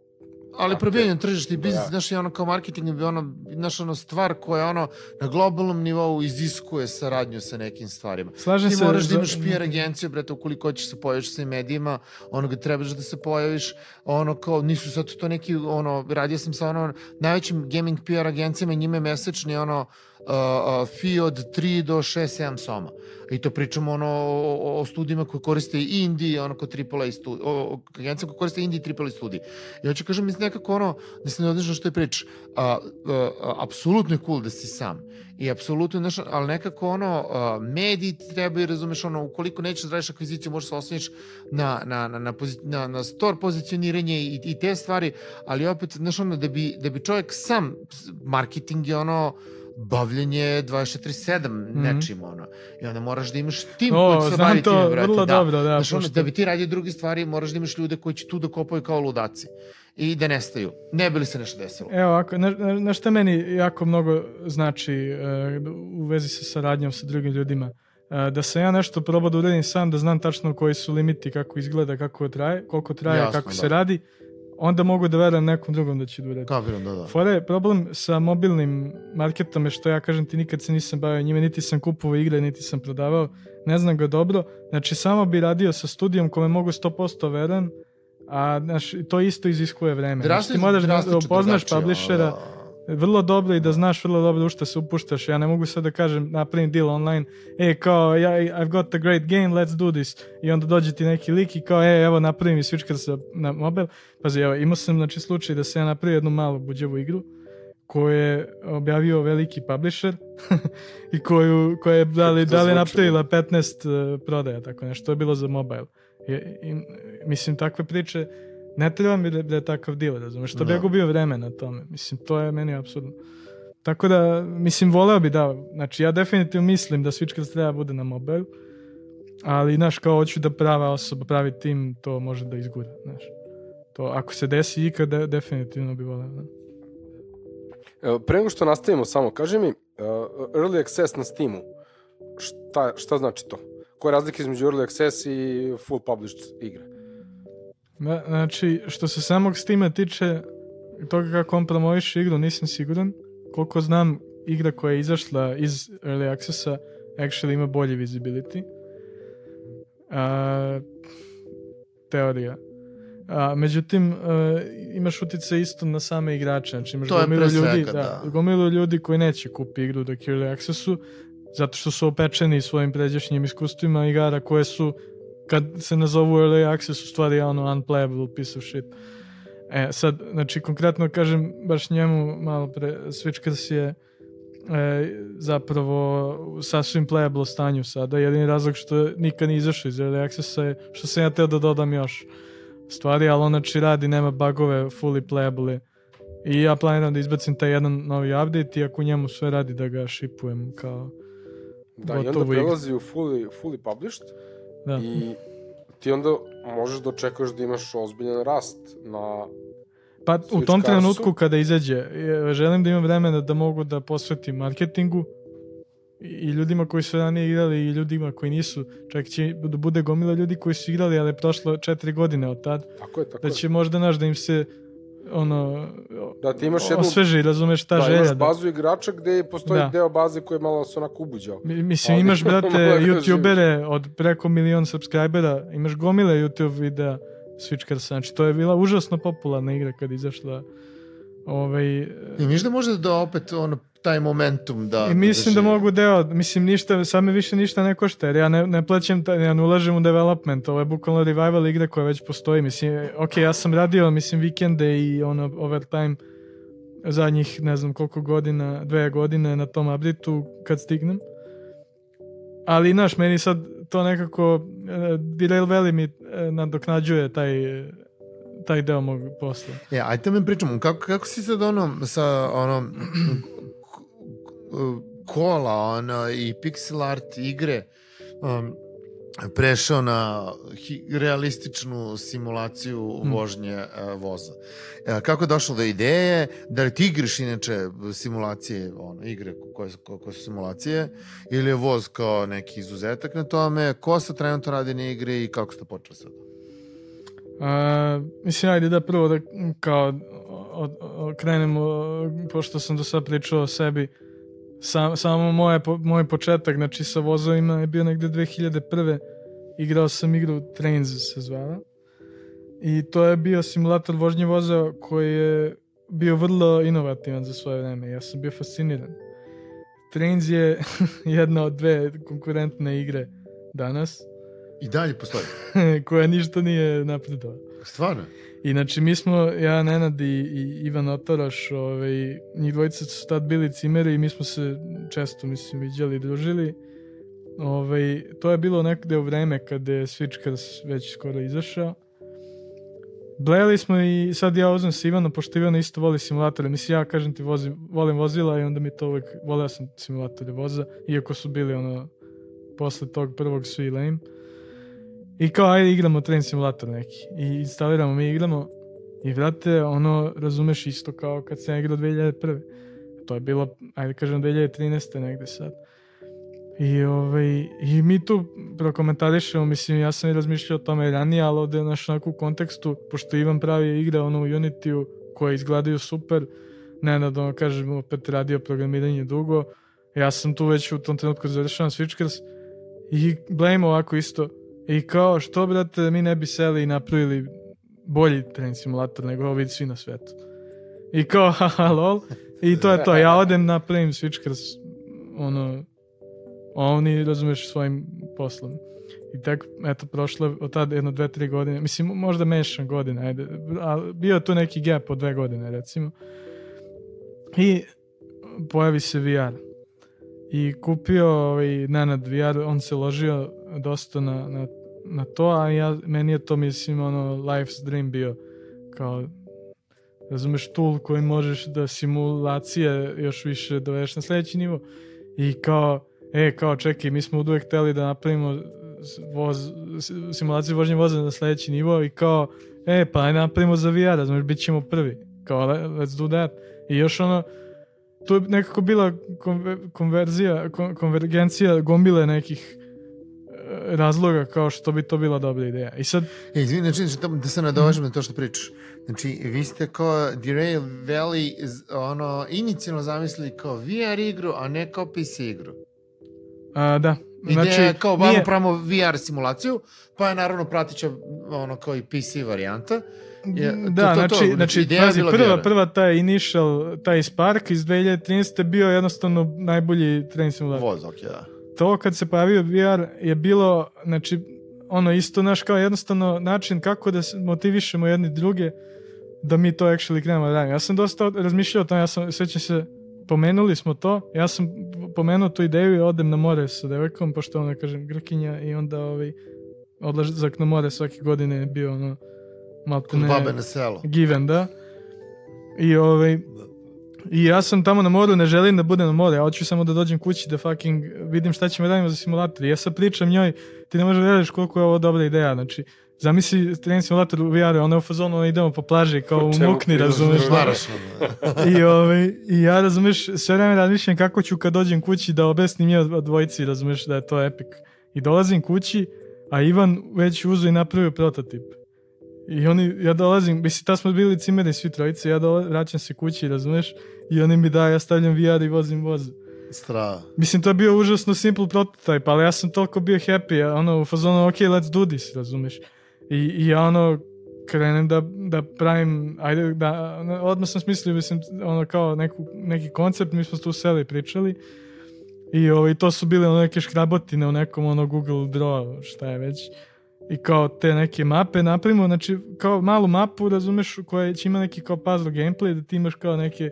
Ali Ok. probijanje tržišta i biznis, Da. znaš, je ono kao marketing bi ono, znaš, ono stvar koja ono na globalnom nivou iziskuje saradnju sa nekim stvarima. Slažem Ti se. moraš da za- imaš PR agenciju, brete, ukoliko hoćeš se pojaviš sa medijima, ono ga trebaš da se pojaviš, ono kao, nisu sad to neki, ono, radio sam sa ono, najvećim gaming PR agencijama, njima je mesečni, ono, uh, fee od 3 do 6, 7 soma. I to pričamo ono o, o studijima koje koriste i Indije, ono kod AAA studij, o, o agencijama koje koriste Indije i AAA studij. I hoću kažem, mislim nekako ono, da se ne odlično što je prič, a, a, apsolutno je cool da si sam. I apsolutno, znaš, ali nekako ono, a, mediji trebaju, razumeš, ono, ukoliko nećeš da radiš akviziciju, možeš se osloniš na, na, na, na, na, na store pozicioniranje i, i te stvari, ali opet, znaš, ono, da bi, da bi čovjek sam, marketing je ono, bavljenje 24-7 Mhm. nečim, ono. I onda moraš da imaš tim O, koji će se bavi time, brate. vrlo da. dobro, da, Znaš, ono, da bi ti radio druge stvari, moraš da imaš ljude koji će tu da kopaju kao ludaci i da nestaju. Ne bi li se nešto desilo? Evo, ako, na, na, šta meni jako mnogo znači e, u vezi sa saradnjom sa drugim ljudima, e, da sam ja nešto probao da uradim sam, da znam tačno koji su limiti, kako izgleda, kako traje, koliko traje, Jasno, kako da. se radi, onda mogu da verujem nekom drugom da će da uradi. Kapiram, da, da. Fora je problem sa mobilnim marketom je što ja kažem ti nikad se nisam bavio njime, niti sam kupovao igre, niti sam prodavao, ne znam ga dobro, znači samo bi radio sa studijom kome mogu 100% verujem, a znaš, to isto iziskuje vreme. Znači, ti moraš da drastično upoznaš drugačije, publishera ono, da. Vrlo dobro i da znaš vrlo dobro u šta se upuštaš. Ja ne mogu sad da kažem napravim deal online, e kao ja, I've got a great game, let's do this. I onda dođe ti neki lik i kao e evo napravim i switchkar sa, na mobil. Pazi, evo imao sam znači slučaj da se ja napravio jednu malu buđevu igru koju je objavio veliki publisher i koju, koja je da li, da li zvuči, napravila 15 uh, prodaja, tako nešto. To je bilo za mobile. I, i, mislim, takve priče ne treba mi da, da je takav deal, razumeš? Što bi Da. ja gubio vreme na tome. Mislim, to je meni apsurdno. Tako da, mislim, voleo bi da, znači ja definitivno mislim da Switchcast treba bude na mobile, ali, znaš, kao hoću da prava osoba, pravi tim, to može da izgura, znaš. To, ako se desi ikada, definitivno bi voleo, da. Evo, pre nego što nastavimo samo, kaži mi, uh, Early Access na Steamu, šta, šta znači to? Koja je razlika između Early Access i full published igre? Ma, Znači, što se samog Steama tiče toga kako on promoviše igru, nisam siguran. Koliko znam, igra koja je izašla iz Early Accessa actually ima bolji visibility. A, teorija. A, međutim, a, imaš utjecaj isto na same igrače. Znači, imaš To je gomilu ljudi, da, da. gomilu ljudi koji neće kupi igru dok je Early Accessu, zato što su opečeni svojim pređašnjim iskustvima igara koje su kad se nazovu early access u stvari ono unplayable piece of shit. E, sad, znači, konkretno kažem, baš njemu malo pre, Switchcars je e, zapravo u sasvim playable stanju sada. Jedini razlog što nikad nije izašao iz early accessa je što sam ja teo da dodam još stvari, ali on znači radi, nema bugove, fully playable. I ja planiram da izbacim taj jedan novi update i ako njemu sve radi da ga šipujem kao Da, i onda prelazi u fully, fully published Da. i ti onda možeš da očekuješ da imaš ozbiljan rast na... Pa u tom trenutku kada izađe, e, želim da imam vremena da mogu da posvetim marketingu i ljudima koji su ranije igrali i ljudima koji nisu. Čak će da bude gomila ljudi koji su igrali, ali je prošlo četiri godine od tad. Tako je, tako Da je. će možda naš da im se ono Da, ti imaš jednu... osveži, razumeš ta da, želja. imaš Da, bazu igrača gde postoji Da. deo baze koji je malo se onako ubuđao. Mi- Mislim, Ali- imaš, brate, youtubere od preko milion subscribera, imaš gomile YouTube videa Switchcarsa, znači to je bila užasno popularna igra kad izašla ovaj, I misliš da može da opet ono, taj momentum da... I mislim da drži? mogu deo, mislim ništa, sad me više ništa ne košta, jer ja ne, ne plaćam, taj, ja ne ulažem u development, ovo je bukvalno revival igre koja već postoji, mislim, ok, ja sam radio, mislim, vikende i ono, overtime zadnjih, ne znam koliko godina, dve godine na tom updateu kad stignem. Ali, znaš, meni sad to nekako, uh, Derail Valley mi uh, nadoknađuje taj, eh, taj deo mog posla. E, ajde da mi pričamo, kako, kako si sad ono, sa ono, kola ono, i pixel art igre um, prešao na realističnu simulaciju Mm. vožnje uh, voza. E, kako je došlo do ideje? Da li ti igraš inače simulacije, ono, igre koje, su- koje su simulacije, ili je voz kao neki izuzetak na tome? Ko se trenutno radi na igri i kako ste počeli sad? Mislim, ajde da prvo da kao od, od, krenemo, pošto sam do sad pričao o sebi, sam, samo moje, po- moj početak, znači sa vozovima je bio negde 2001. Igrao sam igru Trains se zvala. I to je bio simulator vožnje voza koji je bio vrlo inovativan za svoje vreme. Ja sam bio fasciniran. Trains je jedna od dve konkurentne igre danas, I dalje postoji. koja ništa nije napredovala. Stvarno? I znači mi smo, ja, Nenad i, i Ivan Otaraš, ovaj, njih dvojica su tad bili cimeri i mi smo se često, mislim, viđali i družili. Ovaj, to je bilo nekde u vreme kada je Switchcars već skoro izašao. Blejali smo i sad ja uzmem sa Ivanom, pošto Ivan isto voli simulatore. Mislim, ja kažem ti, vozim, volim vozila i onda mi to uvek, voleo sam simulatore voza, iako su bili ono, posle tog prvog svi lame. I kao, ajde igramo train simulator neki. I instaliramo, mi igramo. I vrate, ono, razumeš isto kao kad sam igrao 2001. To je bilo, ajde kažem, 2013. negde sad. I, ovaj, I mi tu prokomentarišemo, mislim, ja sam i razmišljao o tome ranije, ali ovde naš onako u kontekstu, pošto Ivan pravi igre ono u Unity-u koje izgledaju super, Nenad, ono, kažem, opet radio programiranje dugo, ja sam tu već u tom trenutku završavam Switchcars i blame ovako isto, i kao, što brate, mi ne bi seli i napravili bolji train simulator nego ovi svi na svetu. I kao, haha, lol. I to je to. Ja odem napravim Switchcars, ono, oni, razumeš, svojim poslom. I tek, eto, prošlo od tada jedno, dve, tri godine, mislim, možda mešan godina, ajde, a bio tu neki gap od dve godine, recimo. I pojavi se VR. I kupio ovaj, Nenad VR, on se ložio dosta na, na, na to, a ja, meni je to, mislim, ono, life's dream bio, kao, razumeš, tool koji možeš da simulacije još više dovedeš na sledeći nivo. I kao, e, kao, čekaj, mi smo uvek hteli da napravimo voz, simulaciju vožnje voza na sledeći nivo i kao, e, pa aj napravimo za VR, razumeš, bit ćemo prvi. Kao, let's do that. I još ono, tu je nekako bila konver, konverzija, kon, konvergencija gomile nekih razloga kao što bi to bila dobra ideja. I sad... E, izvini, znači, znači, da se nadovažem na to što pričaš. Znači, vi ste kao Derail Valley ono, inicijalno zamislili kao VR igru, a ne kao PC igru. A, da. Znači, Ideja je kao vamo nije... pravimo VR simulaciju, pa je naravno pratića ono kao i PC varijanta. Je, da, to, to, to, znači, znači, znači pazi, prva, VR. prva taj initial, taj Spark iz 2013. bio jednostavno najbolji train simulator. Voz, ok, da. To kad se pojavio VR je bilo, znači, ono isto naš kao jednostavno način kako da motivišemo jedni druge da mi to actually krenemo da radimo. Ja sam dosta razmišljao o tom, ja sam, svećam se, pomenuli smo to, ja sam pomenuo tu ideju i odem na more sa devojkom, pošto ona, kažem, Grkinja i onda ovaj, odlazak na more svake godine je bio ono, malo ne... Babe na selo. Given, da. I ovaj, I ja sam tamo na moru, ne želim da budem na moru, ja hoću samo da dođem kući da fucking vidim šta ćemo radimo za simulator. I ja sad pričam njoj, ti ne možeš da veriš koliko je ovo dobra ideja, znači, Zamisli trening simulator u VR-u, ono je u fazonu, ono idemo po plaži kao u mukni, razumeš? I, ovaj, I ja, razumeš, sve vreme razmišljam kako ću kad dođem kući da objasnim je od dvojici, razumeš, da je to epic. I dolazim kući, a Ivan već uzo i napravio prototip. I oni, ja dolazim, mislim, ta smo bili cimeri svi trojice, ja dolazim, vraćam se kući, razumeš, i oni mi da, ja stavljam VR i vozim voz. Strava. Mislim, to je bio užasno simple prototype, ali ja sam toliko bio happy, ono, u fazonu, ok, let's do this, razumeš. I, i ja ono, krenem da, da pravim, ajde, da, odmah sam smislio, mislim, ono kao neku, neki koncept, mi smo tu seli pričali i ovaj, to su bile ono neke škrabotine u nekom ono Google Draw, šta je već i kao te neke mape napravimo, znači kao malu mapu, razumeš, koja će ima neki kao puzzle gameplay, da ti imaš kao neke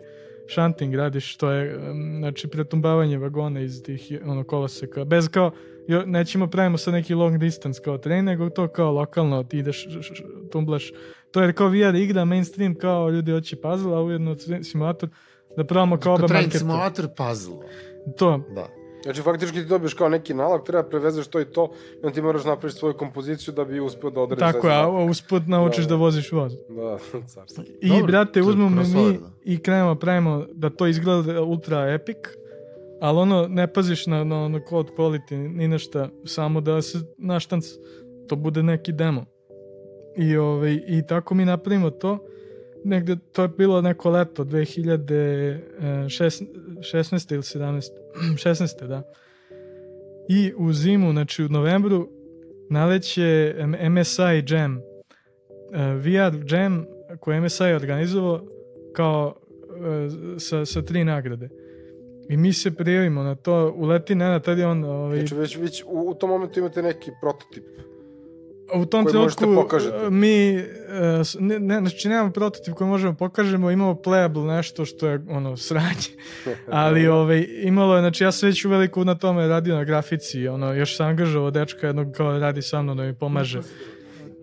shunting radiš, što je, znači, pretumbavanje vagona iz tih ono, koloseka, bez kao, jo, nećemo pravimo sad neki long distance kao tren, nego to kao lokalno, ti ideš, š, š, tumblaš, to je kao VR igra, mainstream, kao ljudi hoće puzzle, a ujedno simulator, da pravimo kao oba marketa. simulator puzzle. To. Da. Znači, faktički ti dobiješ kao neki nalog, treba prevezeš to i to, i onda ti moraš napraviš svoju kompoziciju da bi uspio da odrediš. Tako, a usput naučiš da, da, da voziš voz. Da, carski. I, Dobro, brate, uzmemo mi da. i krenemo, pravimo da to izgleda ultra epic, ali ono, ne paziš na, na, na code quality, ni na šta, samo da se naštanc, to bude neki demo. I, ovaj, I tako mi napravimo to, negde to je bilo neko leto 2016 ili 17 16. da i u zimu, znači u novembru naleće MSI Jam VR Jam koji MSI organizovao kao sa, sa tri nagrade I mi se prijavimo na to, uleti Nenad, tad je on... Ovaj, Znači, već, već u, u tom momentu imate neki prototip. U tom trenutku uh, mi, s- ne, ne, znači nemamo prototip koji možemo pokažemo, imamo playable nešto što je ono sranje, ali ovaj, imalo je, znači ja sam već uveliko na tome radio na grafici, ono, još sam angažovao dečka jednog kao radi sa mnom da mi pomaže.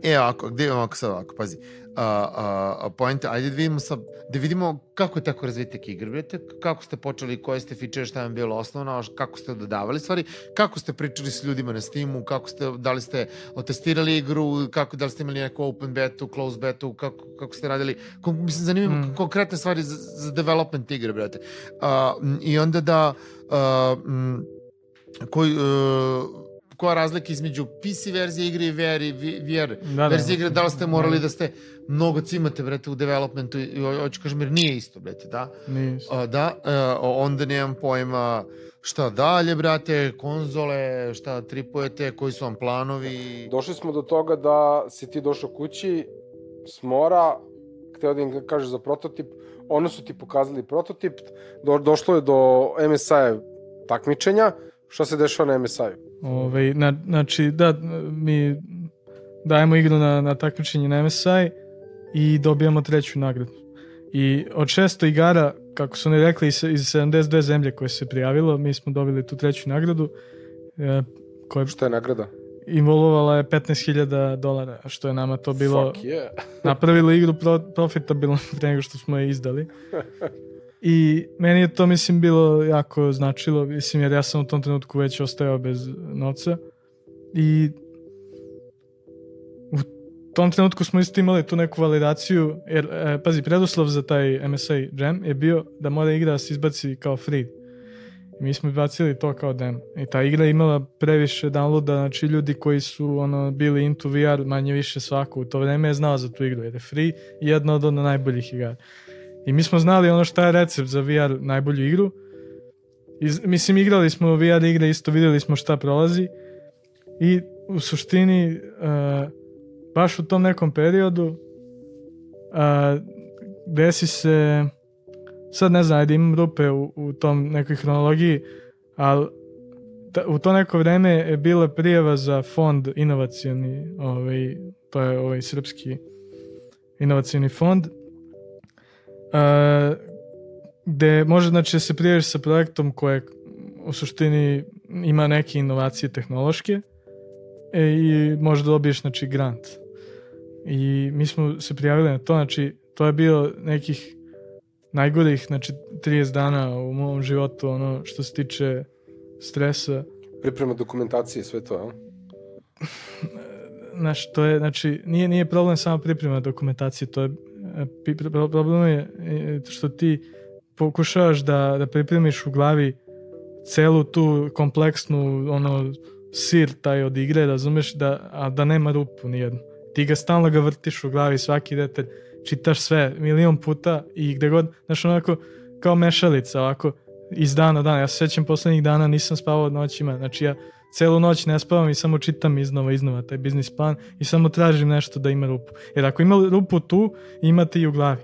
E, ovako, gde imamo ovako sad ovako, pazi. A, a, a point, ajde da vidimo sad, da vidimo kako je tako razvitak igre, brate, kako ste počeli, koje ste feature, šta vam bilo osnovno, a kako ste dodavali stvari, kako ste pričali s ljudima na Steamu, kako ste, da li ste otestirali igru, kako, da li ste imali neku open betu, close betu, kako, kako ste radili, kon, mislim, zanimljivo Mm. konkretne stvari za, za development igre, brate. A, I onda da, a, m, koji, uh, koja razlika između PC verzije igre i VR, i VR Da, verzije igre, da li ste morali Da. da ste mnogo cimate, brate, u developmentu, i ho- hoću kažem, jer nije isto, brate, da? Nije isto. A, da, e, onda nemam pojma šta dalje, brate, konzole, šta tripujete, koji su vam planovi. Došli smo do toga da si ti došao kući s mora, hteo da im kažeš za prototip, ono su ti pokazali prototip, do, došlo je do MSI takmičenja, šta se dešava na MSI-u? Ovaj, na, znači, da, mi dajemo igru na, na takmičenje na MSI i dobijamo treću nagradu. I od 600 igara, kako su oni rekli, iz, iz 72 zemlje koje se prijavilo, mi smo dobili tu treću nagradu, e, koja Šta je nagrada? involvovala je 15.000 dolara, što je nama to bilo Fuck yeah. napravilo igru pro, profitabilno pre nego što smo je izdali. I meni je to, mislim, bilo jako značilo, mislim, jer ja sam u tom trenutku već ostajao bez novca. I u tom trenutku smo isto imali tu neku validaciju, jer, e, pazi, preduslov za taj MSA Jam je bio da mora igra da se izbaci kao free. I mi smo izbacili to kao demo. I ta igra imala previše downloada, znači ljudi koji su ono, bili into VR manje više svako u to vreme je znao za tu igru, jer je free i jedna od ono najboljih igara. I mi smo znali ono šta je recept za VR najbolju igru. I, mislim, igrali smo VR igre, isto videli smo šta prolazi. I u suštini, uh, baš u tom nekom periodu, uh, desi se, sad ne znam, ajde imam rupe u, u tom nekoj hronologiji, ali ta, u to neko vreme je bila prijava za fond inovacioni, ovaj, to je ovaj srpski inovacioni fond, uh, gde može znači da se prijaviš sa projektom koje u suštini ima neke inovacije tehnološke e, i možda dobiješ znači grant. I mi smo se prijavili na to, znači to je bio nekih najgorih, znači 30 dana u mom životu, ono što se tiče stresa. Priprema dokumentacije, sve to, a? Znaš, to je, znači, nije, nije problem samo priprema dokumentacije, to je, problem je e, što ti pokušavaš da, da pripremiš u glavi celu tu kompleksnu, ono, sir taj od igre, razumeš, da, a da nema rupu nijednu. Ti ga stalno ga vrtiš u glavi, svaki detalj, čitaš sve milion puta i gde god, znaš, onako, kao mešalica, ovako, iz dana u dan. Ja se sećam poslednjih dana nisam spavao noćima, znači ja celu noć ne spavam i samo čitam iznova, iznova taj biznis plan i samo tražim nešto da ima rupu. Jer ako ima rupu tu, imate i u glavi.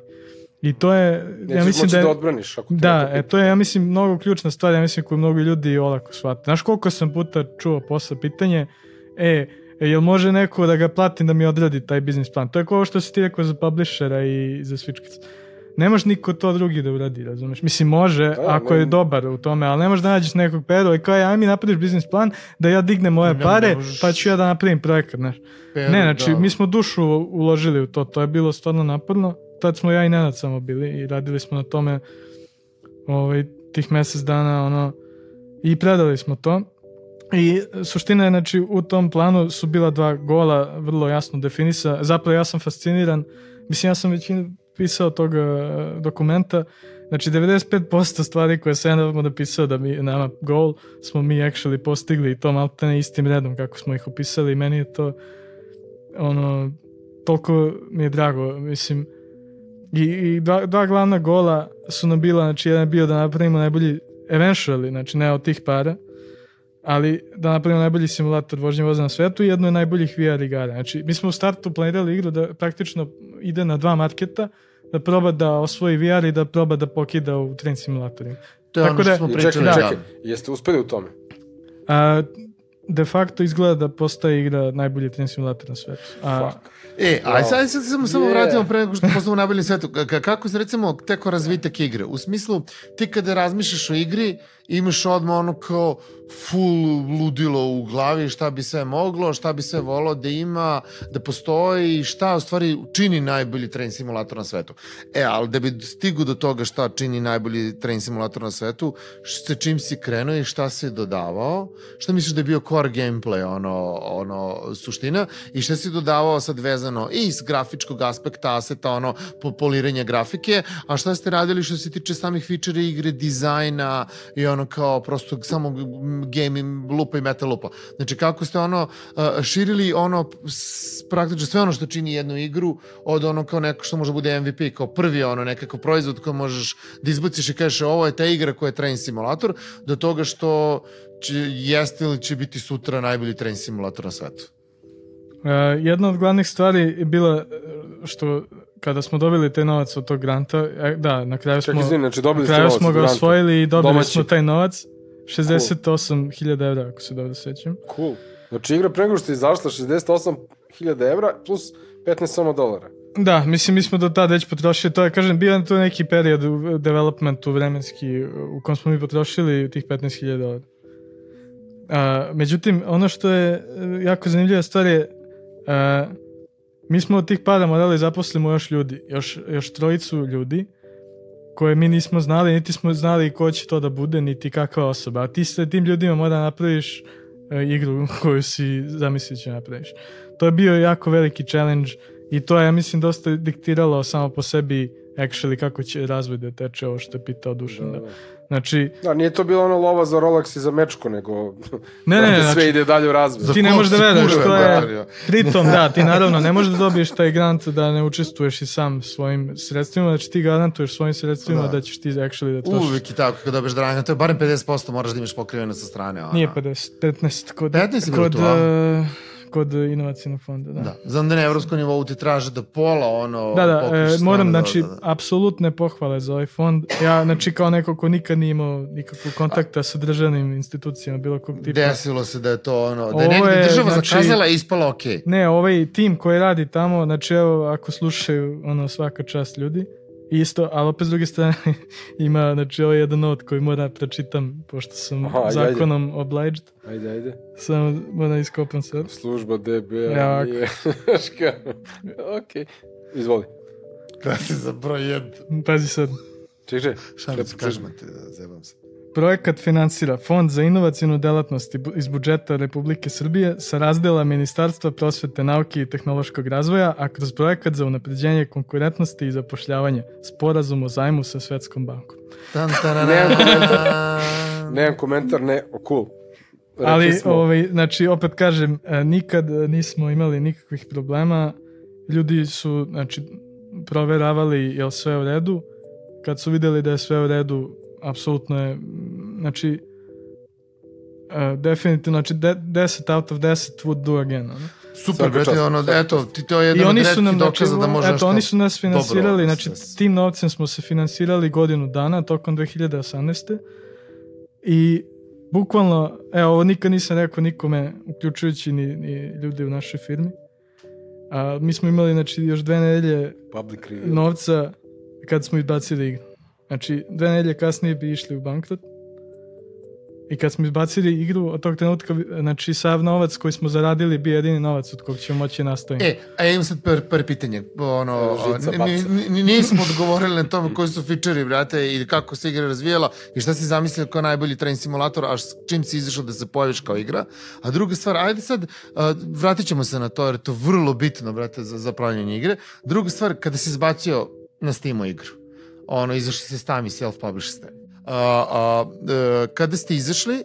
I to je, Nećeš ja mislim da, da, je, odbraniš. Ako da, e, to je, ja mislim, mnogo ključna stvar, ja mislim koju mnogo ljudi olako shvate. Znaš koliko sam puta čuo posle pitanje, e, e, jel može neko da ga platim da mi odradi taj biznis plan? To je kao što si ti rekao za publishera i za Switchkids. Ne može niko to drugi da uradi, razumeš? Mislim, može, Da, ako ne- je dobar u tome, ali ne možeš da nađeš nekog peru i kao, aj mi napraviš biznis plan da ja dignem moje Ne, ne pare, možeš. pa ću ja da napravim projekat, znaš. Ne, znači, da. mi smo dušu uložili u to, to je bilo stvarno naporno. Tad smo ja i Nenad samo bili i radili smo na tome ovaj, tih mesec dana, ono, i predali smo to. I suština je, znači, u tom planu su bila dva gola vrlo jasno definisa. Zapravo ja sam fasciniran, mislim, ja sam većinu pisao tog eh, dokumenta, znači 95% stvari koje sam ja napisao da mi nama goal smo mi actually postigli i to maltene istim redom kako smo ih opisali. I meni je to ono, toliko mi je drago, mislim, i, i dva, dva glavna gola su nam bila, znači jedan je bio da napravimo najbolji, eventually, znači ne od tih para, ali da napravimo najbolji simulator vožnje voza na svetu i jedno je najboljih VR igara. Znači, mi smo u startu planirali igru da praktično ide na dva marketa, da proba da osvoji VR i da proba da pokida u train simulatorima. To je Tako ono što da- smo pričali. čekaj, da. čekaj, jeste uspeli u tome? A, de facto izgleda da postaje igra najbolji train simulator na svetu. A, Fuck. E, aj sad, sad samo, samo Yeah. vratimo pre nego što postamo najbolji svetu. Ka- kako se recimo teko razvitak igre? U smislu, ti kada razmišljaš o igri, imaš odmah ono kao full ludilo u glavi šta bi sve moglo, šta bi sve volao da ima, da postoji i šta u stvari čini najbolji train simulator na svetu. E, ali da bi stigu do toga šta čini najbolji train simulator na svetu, sa čim si krenuo i šta si dodavao, šta misliš da je bio core gameplay, ono, ono, suština, i šta si dodavao sad vezano i iz grafičkog aspekta, aseta, ono, po poliranje grafike, a šta ste radili što se tiče samih feature igre, dizajna i ono kao prosto samo game lupa i meta lupa. Znači kako ste ono uh, širili ono praktično sve ono što čini jednu igru od ono kao neko što može bude MVP kao prvi ono nekakav proizvod koji možeš da izbaciš i kažeš ovo je ta igra koja je train simulator do toga što će, jeste ili će biti sutra najbolji train simulator na svetu. a, jedna od glavnih stvari je bila e, što kada smo dobili taj novac od tog granta, e, da, na kraju smo, Čekaj, znači na dobili ste kraju smo ga osvojili i dobili Domaći. smo taj novac. 68.000 evra, ako se dobro sećam. Cool. Znači igra pre nego što je izašla 68.000 evra plus 15 samo dolara. Da, mislim, mi smo do tada već potrošili, to je, kažem, bio je to neki period u developmentu vremenski u kom smo mi potrošili tih 15.000 dolara. A, međutim, ono što je e, jako zanimljiva stvar je, a, mi smo od tih para morali zaposlimo još ljudi, još, još trojicu ljudi, koje mi nismo znali, niti smo znali ko će to da bude, niti kakva osoba. A ti sa tim ljudima mora napraviš e, igru koju si zamislit će napraviš. To je bio jako veliki challenge i to je, ja mislim, dosta diktiralo samo po sebi actually kako će razvoj da teče, ovo što je pitao Dušan. Da. Znači, Da, nije to bilo ono lova za Rolex i za mečko, nego ne, ne, ne, sve znači, ide dalje u razvoj. Ti ne možeš da si veruješ, kurve to je- pritom, da, ti naravno ne možeš da dobiješ taj grant da ne učestvuješ i sam svojim sredstvima, znači ti garantuješ svojim sredstvima da, Da. ćeš ti actually da trošiš. Uvijek i tako, kada dobiješ dranga, to je barem 50% moraš da imaš pokriveno sa strane. Ono. Nije 50, 15 kod, 15 je bilo kod, e, kod inovacijnog fonda, da. Da. Znam da na evropskom nivou ti traže da pola ono... Da, da, e, moram, da, znači, da, da. apsolutne pohvale za ovaj fond. Ja, znači, kao neko ko nikad nije imao nikakvog kontakta sa državnim institucijama, bilo kog tipa. Desilo se da je to ono, da je negde je, država znači- zakazala i ispala okej. Ne, ovaj tim koji radi tamo, znači, evo, ako slušaju, ono, svaka čast ljudi, isto, ali opet s druge strane ima, znači, ovaj jedan not koji mora pročitam, pošto sam Aha, ajde, ajde. zakonom obliged, Ajde, ajde. samo moram iskopam sad. Služba DB. Ja, nije. ok. Izvoli. Kada si za broj jedan. Pazi sad. Čekaj, čekaj. Šalim se, Čekaj, kažem ti, da zebam se. Projekat finansira Fond za inovacijnu delatnost iz budžeta Republike Srbije sa razdela Ministarstva prosvete, nauke i tehnološkog razvoja, a kroz projekat za unapređenje konkurentnosti i zapošljavanja, sporazum o zajmu sa Svetskom bankom. Tan, Nemam tarara. Nemam komentar, ne, o, cool. Rekli Ali, smo, ovaj, znači, opet kažem, e, nikad e, nismo imali nikakvih problema. Ljudi su, znači, proveravali je li sve u redu. Kad su videli da je sve u redu, apsolutno je, znači, e, definitivno, znači, de, 10 out of 10 would do again. Ono. Super, Svaka brate, čast, ono, eto, ti to je I jedan od oni su nam, znači, dokaza da može eto, nešto oni su nas finansirali, dobro znači, tim novcem smo se finansirali godinu dana, tokom 2018. I bukvalno, evo, ovo nikad nisam rekao nikome, uključujući ni, ni ljudi u našoj firmi. A, mi smo imali, znači, još dve nedelje Public review. novca kad smo izbacili igru. Znači, dve nedelje kasnije bi išli u bankrot. I kad smo izbacili igru, od tog trenutka, znači, sav novac koji smo zaradili bi jedini novac od kog ćemo moći nastaviti. E, a ja imam sad prvo prvo pitanje. Ono, nismo odgovorili na tome koji su fičeri, brate, i kako se igra razvijela i šta si zamislio kao najbolji train simulator, a s čim si izašao da se pojaviš kao igra. A druga stvar, ajde sad, a, vratit ćemo se na to, jer je to vrlo bitno, brate, za, za pravljanje igre. Druga stvar, kada si izbacio na Steamu igru, ono, izašli se stami, self-publish ste. A, a, e, kada ste izašli,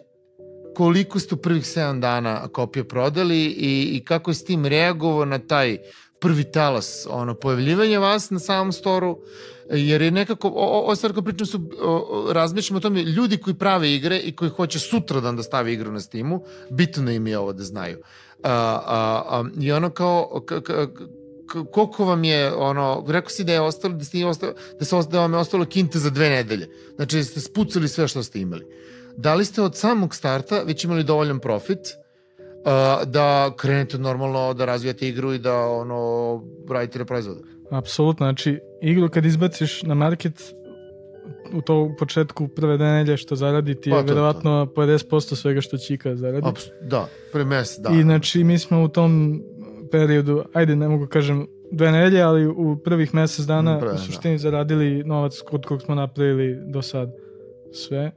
koliko ste u prvih 7 dana kopije prodali i, i kako je Steam reagovao na taj prvi talas ono, pojavljivanja vas na samom storu, jer je nekako, o, o, kao pričam su, o, o, tome, ljudi koji prave igre i koji hoće sutradan da stave igru na Steamu, bitno im je ovo da znaju. A, a, a, I ono kao, ka, ka, koliko vam je, ono, rekao si da je ostalo, da, ste ostalo, da, se, da vam je ostalo kinta za dve nedelje. Znači, ste spucali sve što ste imali. Da li ste od samog starta već imali dovoljan profit uh, da krenete normalno da razvijate igru i da ono radite na proizvodu? Apsolutno, znači igru kad izbaciš na market u to u početku prve nedelje što zaradi ti je Pa, to, to. verovatno 50% svega što Čika zaradi. Aps, da, pre mesec, da. I znači mi smo u tom periodu, ajde ne mogu kažem dve nedelje, ali u prvih mesec dana prve, u suštini zaradili novac kod kog smo napravili do sad sve.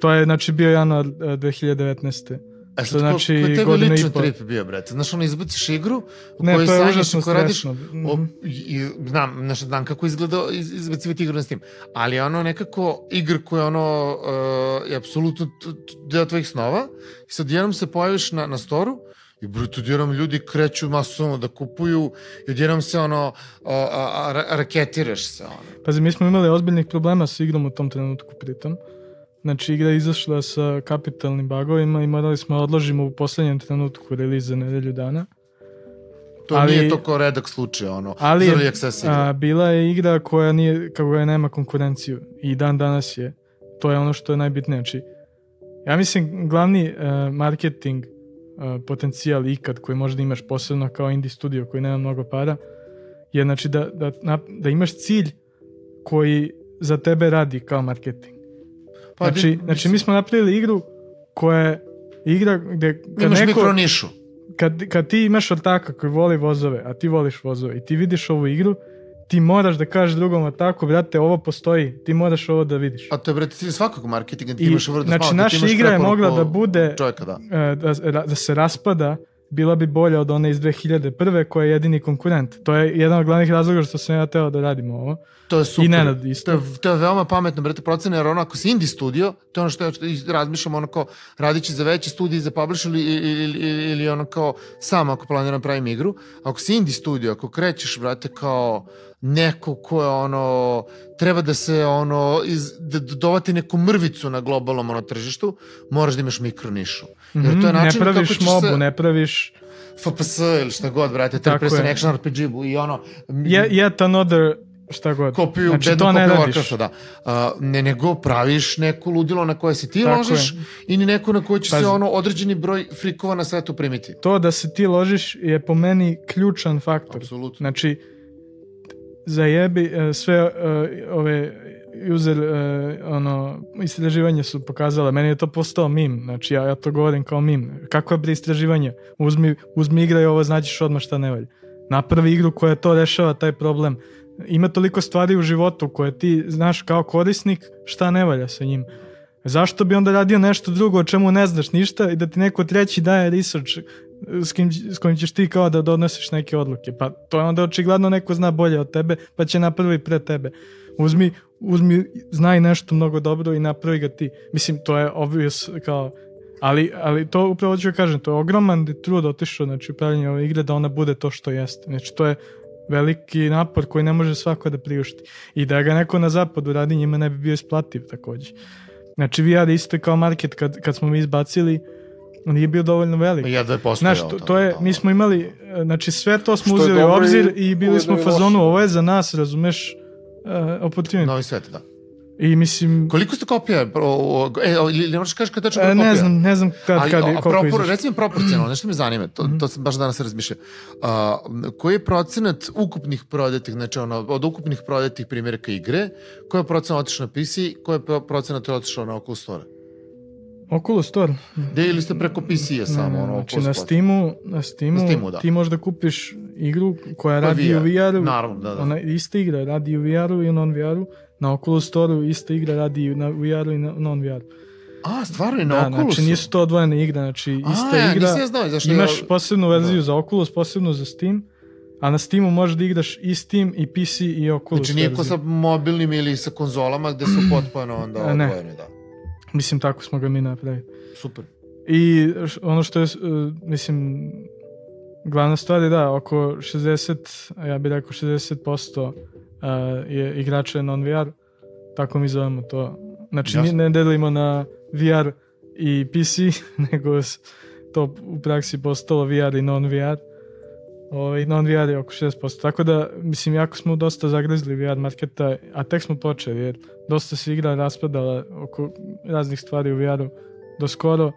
To je znači bio januar e, 2019. E što ko, znači ko tebi godinu i lično trip bio, brate? Znaš, ono, izbaciš igru u Ne, kojoj sanjaš užasno koju radiš. O, Mhm. i, znam, znaš, znam kako izgleda iz, izbacivati igru na Steam, ali ono nekako igra koja ono uh, je apsolutno deo tvojih snova i sad jednom se pojaviš na, na storu i bruto, odjednom ljudi kreću masovno da kupuju i odjednom se ono a, a, a, raketiraš se ono. Pazi, mi smo imali ozbiljnih problema sa igrom u tom trenutku pritom. Znači, igra je izašla sa kapitalnim bagovima i morali smo da odložimo u poslednjem trenutku release za nedelju dana. To Ali- nije to kao redak slučaj, ono, Ali early je, access igra. a, bila je igra koja nije, kako je nema konkurenciju i dan danas je. To je ono što je najbitnije. Znači, ja mislim glavni uh, marketing uh, potencijal ikad koji možda imaš posebno kao indie studio koji nema mnogo para je znači da, da, da imaš cilj koji za tebe radi kao marketing. Pa, znači, di- znači mi smo napravili igru koja je igra gde kad imaš neko, mikro nišu. kad, kad ti imaš ortaka koji voli vozove, a ti voliš vozove i ti vidiš ovu igru, ti moraš da kažeš drugom ortaku, brate, ovo postoji, ti moraš ovo da vidiš. A to je, brate, cilj svakog marketinga, ti I, imaš word of znači, mouth, da ti naša igra je mogla da bude Čovjeka, da. e, da, da se raspada, bila bi bolja od one iz 2001. koja je jedini konkurent. To je jedan od glavnih razloga što sam ja teo da radimo ovo. To je super. I Nenad isto. To je, to je veoma pametno, brate, procene, jer ono, ako si indie studio, to je ono što ja razmišljam, ono kao, radići za veće studije, za publisher ili, ili, ili, ili ono kao, sam ako planiram pravim igru, ako si indie studio, ako krećeš, brate, kao neko ko je ono, treba da se ono, iz, da da dovati neku mrvicu na globalnom ono, tržištu, moraš da imaš mikro nišu. Jer to je Mhm, način ne praviš kako ćeš mobu, se... ne praviš FPS ili šta god, brate, Tako third person je. action RPG i ono... je, yet another šta god. kopiju, znači, bednu to ne kopiju radiš. Warcrafta, da. Uh, ne nego praviš neku ludilo na koje se ti Tako ložiš je. i ni neko na koje će Pazi. se ono određeni broj frikova na svetu primiti. To da se ti ložiš je po meni ključan faktor. Apsolutno. Znači, zajebi e, sve e, ove user e, ono istraživanja su pokazala. Meni je to postao mim znači ja, ja to govorim kao mim. Kakva bre istraživanja uzmi, uzmi igraj ovo znaćeš odmah šta ne valja. Napravi igru koja to rešava taj problem. Ima toliko stvari u životu koje ti znaš kao korisnik šta ne valja sa njim. Zašto bi onda radio nešto drugo o čemu ne znaš ništa i da ti neko treći daje research s, kim, s kojim ćeš ti kao da donosiš neke odluke. Pa to je onda očigledno neko zna bolje od tebe, pa će napravi pre tebe. Uzmi, uzmi, znaj nešto mnogo dobro i napravi ga ti. Mislim, to je obvious kao Ali, ali to upravo ću kažem, to je ogroman trud otišao znači, u pravljenju ove igre da ona bude to što jeste. Znači, to je veliki napor koji ne može svako da priušti. I da ga neko na zapadu radi, njima ne bi bio isplativ takođe. Znači, VR isto kao market kad, kad smo mi izbacili, nije bio dovoljno velik. Ja da je postoje. Znaš, to, to je, mi smo imali, e, znači sve to smo uzeli u obzir i i bili smo u fazonu, ovo je za nas, razumeš, uh, opportunity. Novi svet, da. I mislim, Koliko ste kopija? O, o, e, ili ili možeš kažeš kada e, kopija? ne znam, ne znam kad, Ali, kad, a, koliko propor, recimo proporcionalno, nešto me zanima, to, Mhm. to sam baš danas razmišljao. A, koji je procenat ukupnih prodatih, znači ono, od ukupnih prodatih primjeraka igre, koji je procenat otišao na PC, koji je pro- procenat otišao na Oculus Store? Oculus Store. Gde ili ste preko PC-a samo, ono, znači, na? Steamu, na Steamu, Na Steamu, da. ti možeš da kupiš igru koja Pa radi u VR. VR-u. Naravno, da, da. Ona ista igra radi u VR-u i u non-VR-u. Na Oculus Store-u ista igra radi na VR-u i na non-VR-u. A, stvarno i na Da, Oculusu? znači nisu to odvojene igre, znači ista A, ja, igra. ja znao, zašto Imaš ja... posebnu verziju za Oculus, posebnu za Steam, a na Steamu možeš da igraš i Steam i PC i Oculus Znači nije ko sa mobilnim ili sa konzolama gde su potpojeno onda odvojene, da. Mislim, tako smo ga mi napravili. Super. I ono što je, uh, mislim, glavna stvar je da, oko 60, a ja bih rekao 60% uh, je igrača non-VR, tako mi zovemo to. Znači, mi Jasno. ne delimo na VR i PC, nego to u praksi postalo VR i non-VR. Ovaj, non-VR je oko 60%. Tako da, mislim, jako smo dosta zagrizli VR marketa, a tek smo počeli, jer dosta se igra raspadala oko raznih stvari u VR-u do skoro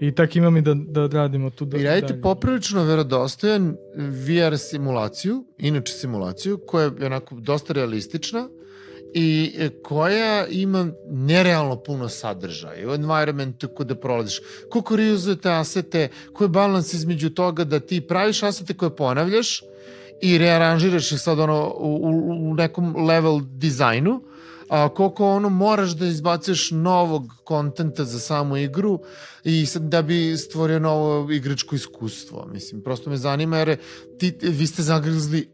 i tak imam i da, da radimo tu. Da, I radite dalje. poprilično verodostojan VR simulaciju, inače simulaciju, koja je onako dosta realistična i e, koja ima nerealno puno sadržaja u environmentu kod da prolaziš. Koliko reuzujete asete, koji je balans između toga da ti praviš asete koje ponavljaš i rearanžiraš ih sad ono u, u, nekom level dizajnu, a koliko ono moraš da izbacuješ novog kontenta za samu igru i sad da bi stvorio novo igračko iskustvo. Mislim, prosto me zanima jer ti, vi ste zagrizli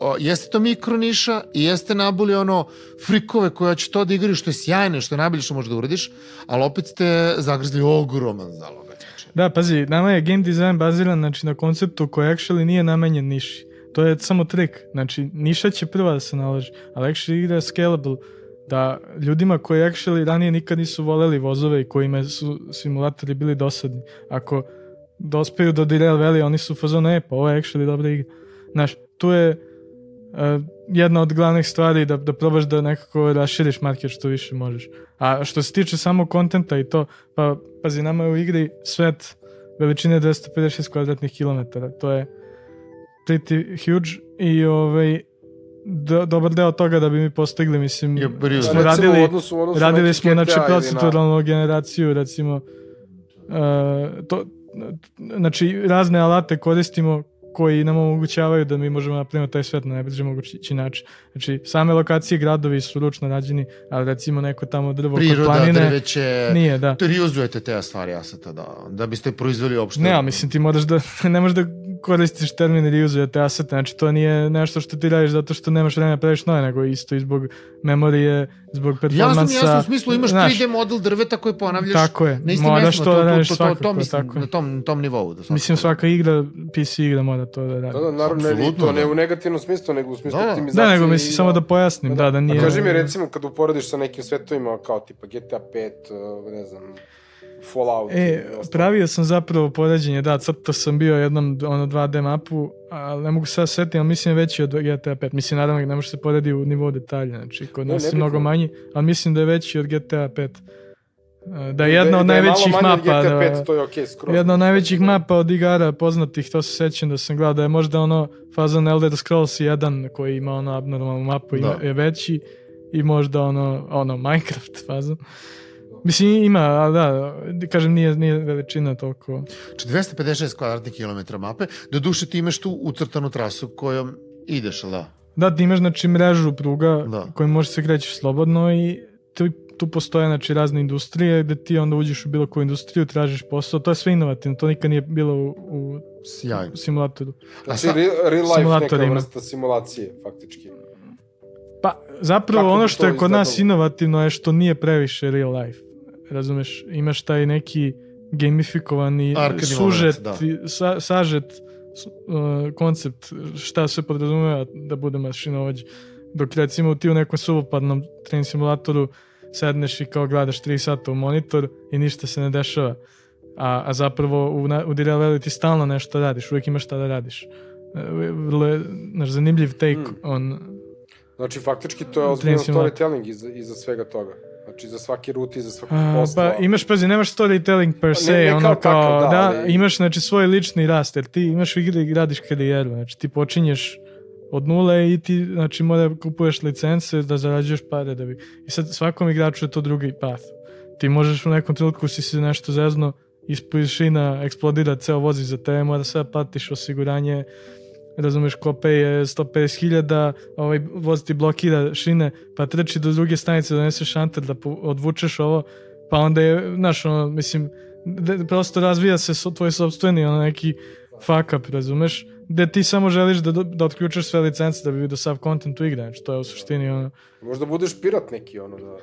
o, jeste to mikro niša i jeste nabuli ono frikove koja će to da igraju što je sjajno, što je najbolje što možeš da uradiš, ali opet ste zagrizli ogroman zalogaj. Znači, Da, pazi, nama je game design baziran znači, na konceptu koji actually nije namenjen niši. To je samo trik. Znači, niša će prva da se naloži, ali actually igra je scalable da ljudima koji actually ranije nikad nisu voleli vozove i kojima su simulatori bili dosadni, ako dospeju do Derail Valley, oni su u fazonu, e, pa ovo je actually dobra igra. Znaš, tu je jedna od glavnih stvari da, da probaš da nekako raširiš market što više možeš. A što se tiče samo kontenta i to, pa pazi, nama je u igri svet veličine 256 kvadratnih kilometara. To je pretty huge i ovaj, do, dobar deo toga da bi mi postigli, mislim, Je reuse. smo Recimo, radili, odnosu, odnosu radili smo znači ili na- proceduralnu generaciju, recimo, uh, to, znači razne alate koristimo koji nam omogućavaju da mi možemo napraviti taj svet na najbrže mogući način. Znači, same lokacije gradovi su ručno rađeni, ali recimo neko tamo drvo kod Priroda, planine, drveće, nije, da. to reuzujete te stvari aseta da, da biste proizveli uopšte. Ne, ali mislim ti moraš da, ne možeš da koristiš termin reuzujete asete, znači to nije nešto što ti radiš zato što nemaš vremena da praviš nove, nego isto i zbog memorije, zbog performansa. Jasno, jasno, u smislu imaš Znaš, 3D model drveta koji ponavljaš Tako je, na istim mestima, to da radiš to, to, svakako, to, mislim, tako je. na tom, na tom nivou. Da svakako. Mislim svaka igra, PC igra mora to da radi. Da, da, naravno, ne, to ne da. u negativnom smislu, nego u smislu Da. optimizacije. Da, nego mislim i, samo da pojasnim, da, da, nije... A kaži mi recimo kad uporediš sa nekim svetovima kao tipa GTA 5, uh, ne znam, Fallout. E, pravio sam zapravo poređenje, da, crto sam bio jednom ono 2D mapu, ali ne mogu sad setiti, ali mislim je veći od GTA 5. Mislim, naravno, ne može se poredi u nivou detalja, znači kod Ne, nas je mnogo manji, ali mislim da je veći od GTA 5. Da je jedna od da je najvećih mapa, GTA da, 5, to je okej, skroz. jedna od najvećih mapa od igara poznatih, to se sećam da sam gledao, da je možda ono fazon Elder Scrolls 1 koji ima ono abnormalnu mapu Da. je veći i možda ono, ono Minecraft fazon. Mislim ima, ali da, kažem nije, nije veličina toliko. Znači 256 kvadratnih kilometra mape, do duše ti imaš tu ucrtanu trasu kojom ideš, ali da? Da, ti imaš znači mrežu pruga Da. kojim možeš se krećeš slobodno i tu, tu postoje znači razne industrije gde ti onda uđeš u bilo koju industriju, tražiš posao, to je sve inovativno, to nikad nije bilo u, u Sjajno. simulatoru. A Znači, real, real life neka ima. vrsta simulacije, faktički. Pa, zapravo Kako ono što to je kod nas inovativno je što nije previše real life. Razumeš, imaš taj neki gamifikovani Arkadni sužet, moment, da. sa, sažet uh, koncept šta se podrazumeva da bude mašinovođa. Dok recimo ti u nekom suvopadnom trening simulatoru sedneš i kao gledaš 3 sata u monitor i ništa se ne dešava. A, a zapravo u, u Derail Valley ti stalno nešto radiš, uvijek imaš šta da radiš. Vrlo je znaš, zanimljiv take Mm. on Znači, faktički to je ozbiljno storytelling iza, iza svega toga. Znači, za svaki rut i za svaki posla. pa imaš, pazi, nemaš storytelling per Pa ne- se, ne ono kao kao, takav, da, da, ali- imaš znači svoj lični rast, jer ti imaš u igri i gradiš karijeru, znači ti počinješ od nule i ti, znači, mora kupuješ licence da zarađuješ pare da bi... I sad svakom igraču je to drugi path. Ti možeš u nekom trenutku si se nešto zezno, ispod šina eksplodira ceo voz iza tebe, mora sve platiš osiguranje, razumeš, kope je 150.000, ovaj voz ti blokira šine, pa trči do druge stanice, doneseš šanter da odvučeš ovo, pa onda je, znaš, ono, mislim, prosto razvija se tvoj sobstveni, ono, neki fuck up, razumeš, gde ti samo želiš da, da otključaš sve licence da bi vidio sav content u igre, znači to je u suštini, ono, Možda budeš pirat neki, ono, da...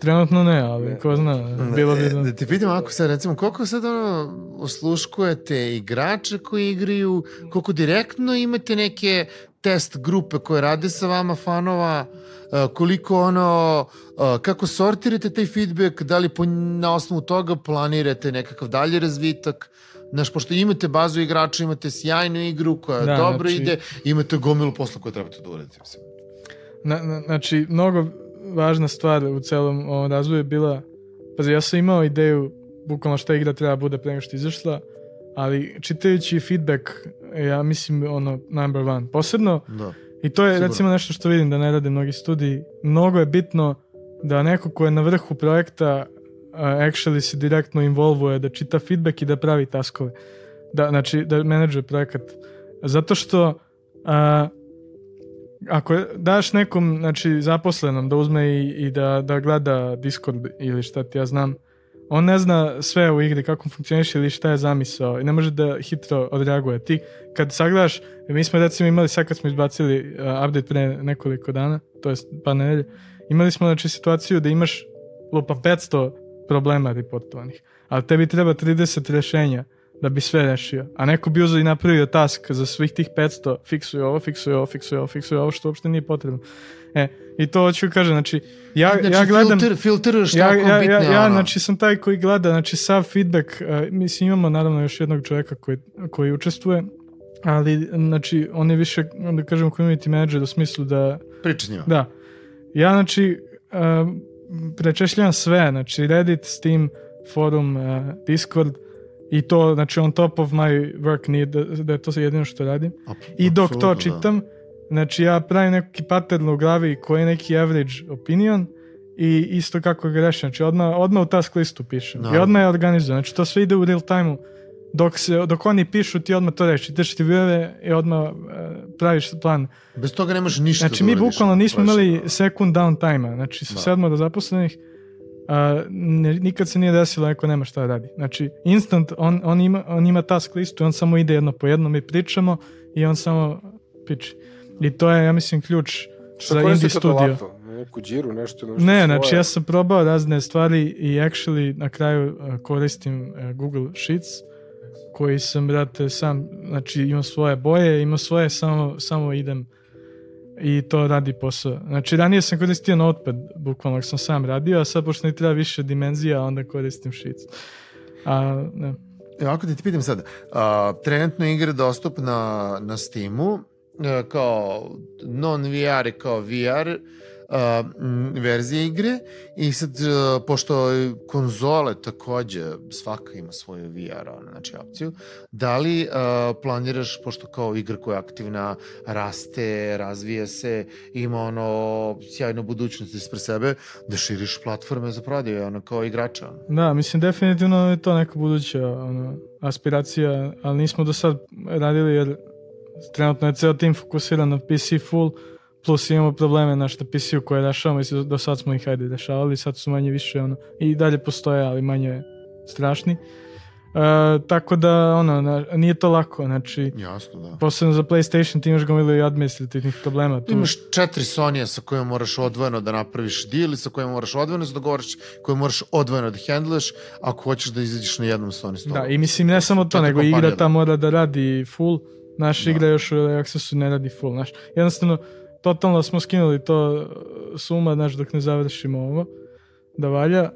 trenutno ne, ali Ne. ko zna, bilo bi E, da... Da ti pitam ako sad, recimo, koliko sad ono osluškujete igrače koji igraju, koliko direktno imate neke test grupe koje rade sa vama fanova, uh, koliko ono, uh, kako sortirate taj feedback, da li po, na osnovu toga planirate nekakav dalji razvitak, Znaš, pošto imate bazu igrača, imate sjajnu igru koja Da, dobro znači- ide, imate gomilu posla koje trebate da uradite. Mislim. Na, na, znači, mnogo važna stvar u celom ovom razvoju je bila, pazi, ja sam imao ideju bukvalno šta igra treba bude pre nego što izašla, ali čitajući feedback, ja mislim, ono, number one. Posebno, Da. i to je Sigurno. recimo nešto što vidim da ne rade mnogi studiji, mnogo je bitno da neko ko je na vrhu projekta actually se direktno involvuje, da čita feedback i da pravi taskove. Da, znači, da menadžuje projekat. Zato što uh, ako daš nekom znači, zaposlenom da uzme i, i da, da gleda Discord ili šta ti ja znam, on ne zna sve u igri, kako funkcioniše ili šta je zamisao i ne može da hitro odreaguje. Ti kad sagledaš, mi smo recimo imali sad kad smo izbacili uh, update pre nekoliko dana, to jest pa nedelje, imali smo znači situaciju da imaš lupa 500 problema reportovanih, ali tebi treba 30 rešenja da bi sve rešio. A neko bi uzeo i napravio task za svih tih 500, fiksuje ovo, fiksuje ovo, fiksuje ovo, fiksuje ovo, što uopšte nije potrebno. E, i to hoću kažem, znači, ja, Znači, ja gledam... filter, filteraš Ja, tako ja, bitne, ja, ja znači sam taj koji gleda, znači sav feedback, uh, mislim imamo naravno još jednog čovjeka koji, koji učestvuje, ali znači on je više, da kažem, community manager u smislu da, Priča s njima. da, ja znači uh, prečešljam sve, znači Reddit, Steam, forum, uh, Discord i to, znači on top of my work nije da, da je to jedino što radim. Ap- I dok to da. čitam, znači ja pravim neki pattern u glavi koji je neki average opinion i isto kako ga rešim. Znači odmah, odmah u task listu pišem. I Naravno. odmah je organizujem. Znači to sve ide u real time-u. Dok, se, dok oni pišu, ti odmah to reši. Ti ti vjeve i odmah e, praviš plan. Bez toga nemaš ništa Znači da mi bukvalno nismo imali ono. second down time-a. Znači sa Da. sedmoro zaposlenih a, ne, nikad se nije desilo da neko nema šta da radi. Znači instant, on, on, ima, on ima task listu i on samo ide jedno po jedno, mi pričamo i on samo piči. I to je, ja mislim, ključ Šta za indie studio. lato? Neku džiru, nešto? nešto Ne, svoje? znači ja sam probao razne stvari i actually na kraju uh, koristim uh, Google Sheets koji sam, brate, sam, znači imam svoje boje, imam svoje, samo, samo idem i to radi posao. Znači ranije sam koristio Notepad, bukvalno sam sam radio, a sad pošto mi treba više dimenzija, onda koristim Sheets. A, ne. Evo, ako te ti pitam sad, a, trenutno je igra dostupna na Steamu, e, kao non-VR i kao VR verzije igre i sad, e, pošto konzole takođe svaka ima svoju VR ono, znači opciju, da li a, planiraš, pošto kao igra koja je aktivna, raste, razvija se, ima ono sjajnu budućnost ispred sebe, da širiš platforme za prodaju, ono, kao igrača. Ono. Da, mislim definitivno je to neka buduća ono, aspiracija, ali nismo do sad radili jer trenutno je ceo tim fokusiran na PC full, plus imamo probleme naš na PC-u koje rešavamo i do sad smo ih ajde rešavali, sad su manje više ono, i dalje postoje, ali manje strašni. E, tako da, ono, na, nije to lako, znači, Jasno, da. posebno za PlayStation ti imaš gomilu i administrativnih problema. Tu, Imaš četiri Sonija sa kojima moraš odvojeno da napraviš deal i sa kojima moraš odvojeno da dogovoriš, koje moraš odvojeno da hendleš ako hoćeš da izađeš na jednom Sony stolu. Da, i mislim ne samo to, nego igra ta mora da radi full, naš Da. igra još u Accessu ne radi full, znaš. Jednostavno, totalno smo skinuli to suma, znaš, dok ne završimo ovo, da valja.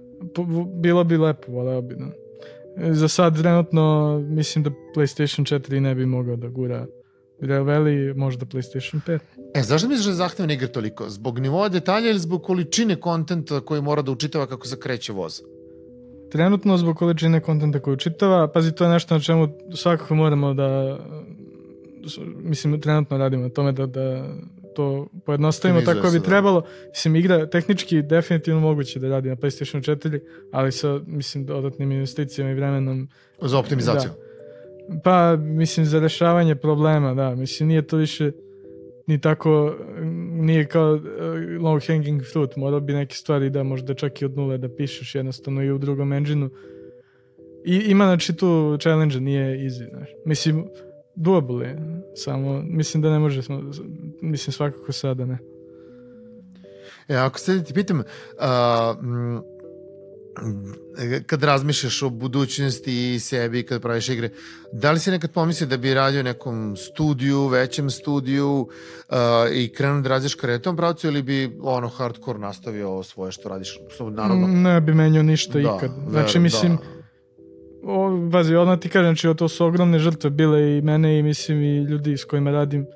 Bilo bi lepo, voleo bi, da. E, Za sad, trenutno, mislim da PlayStation 4 ne bi mogao da gura Valley, možda PlayStation 5. E, zašto misliš da je zahtevna igra toliko? Zbog nivoa detalja ili zbog količine kontenta koji mora da učitava kako se kreće voz? Trenutno, zbog količine kontenta koju čitava, pazi, to je nešto na čemu svakako moramo da, mislim, trenutno radimo na tome da, da to pojednostavimo Optimizuje tako se, bi da. trebalo. Mislim, igra tehnički definitivno moguće da radi na PlayStation 4, ali sa, mislim, dodatnim investicijama i vremenom Za optimizaciju. Pa, mislim, za rešavanje problema, da. Mislim, nije to više ni tako, nije kao uh, low hanging fruit. Mora bi neke stvari da možda čak i od nule da pišeš jednostavno i u drugom engine-u. I ima, znači, tu challenge nije easy, znaš. Mislim, doable je, samo mislim da ne može, mislim, svakako sada ne. E, ako sad ti pitam, a, m, kad razmišljaš o budućnosti i sebi kad praviš igre, da li si nekad pomislio da bi radio nekom studiju, većem studiju uh, i krenuo da razliš karetom pravcu ili bi ono hardcore nastavio svoje što radiš? Naravno, Ne bi menio ništa da, ikad. Znači, ver- mislim, da. O, bazi, odmah ti kažem, znači, to su ogromne žrtve bile i mene i mislim i ljudi s kojima radim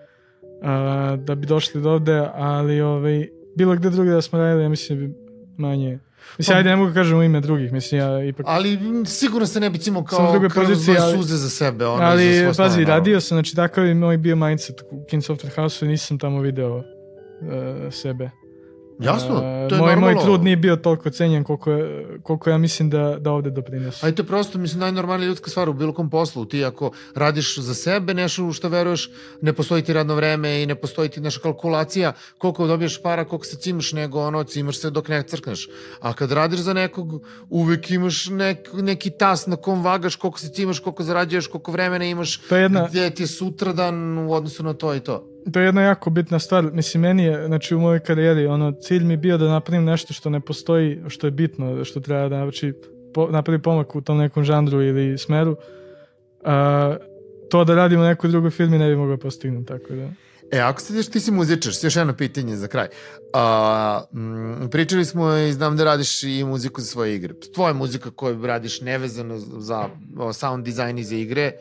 a, da bi došli do ovde, ali ovaj, bilo gde drugde da smo radili, ja mislim bi manje... Mislim, Pa- ajde, ne mogu da kažem u ime drugih, mislim, ja ipak... Ali sigurno se ne bi cimo kao poziciji, svoje ali- suze za sebe. Ono, za Ali, svoje pazi, radio sam, znači takav je moj bio mindset u King Software House-u i nisam tamo video uh, sebe. Jasno, to je moj, normalno. moj trud nije bio toliko cenjen koliko, je, koliko ja mislim da, da ovde doprinosi. A i to je prosto, mislim, najnormalnija ljudska stvar u bilo kom poslu. Ti ako radiš za sebe nešto u što veruješ, ne postoji ti radno vreme i ne postoji ti naša kalkulacija koliko dobiješ para, koliko se cimaš, nego ono, cimaš se dok ne crkneš. A kad radiš za nekog, uvek imaš nek, neki tas na kom vagaš koliko se cimaš, koliko zarađuješ, koliko vremena imaš, To je jedna, gde ti je sutradan u odnosu na to i to. To je jedna jako bitna stvar. Mislim, meni je, znači u mojoj karijeri, ono, cilj mi bio da napravim nešto što ne postoji, što je bitno, što treba da znači, po, napravi pomak u tom nekom žanru ili smeru. A, to da radim u nekoj drugoj firmi ne bi mogao postignuti, tako da... E, ako se ti si muzičar, još jedno pitanje za kraj. A, m, pričali smo i znam da radiš i muziku za svoje igre. Tvoja muzika koju radiš nevezano za sound dizajn i za igre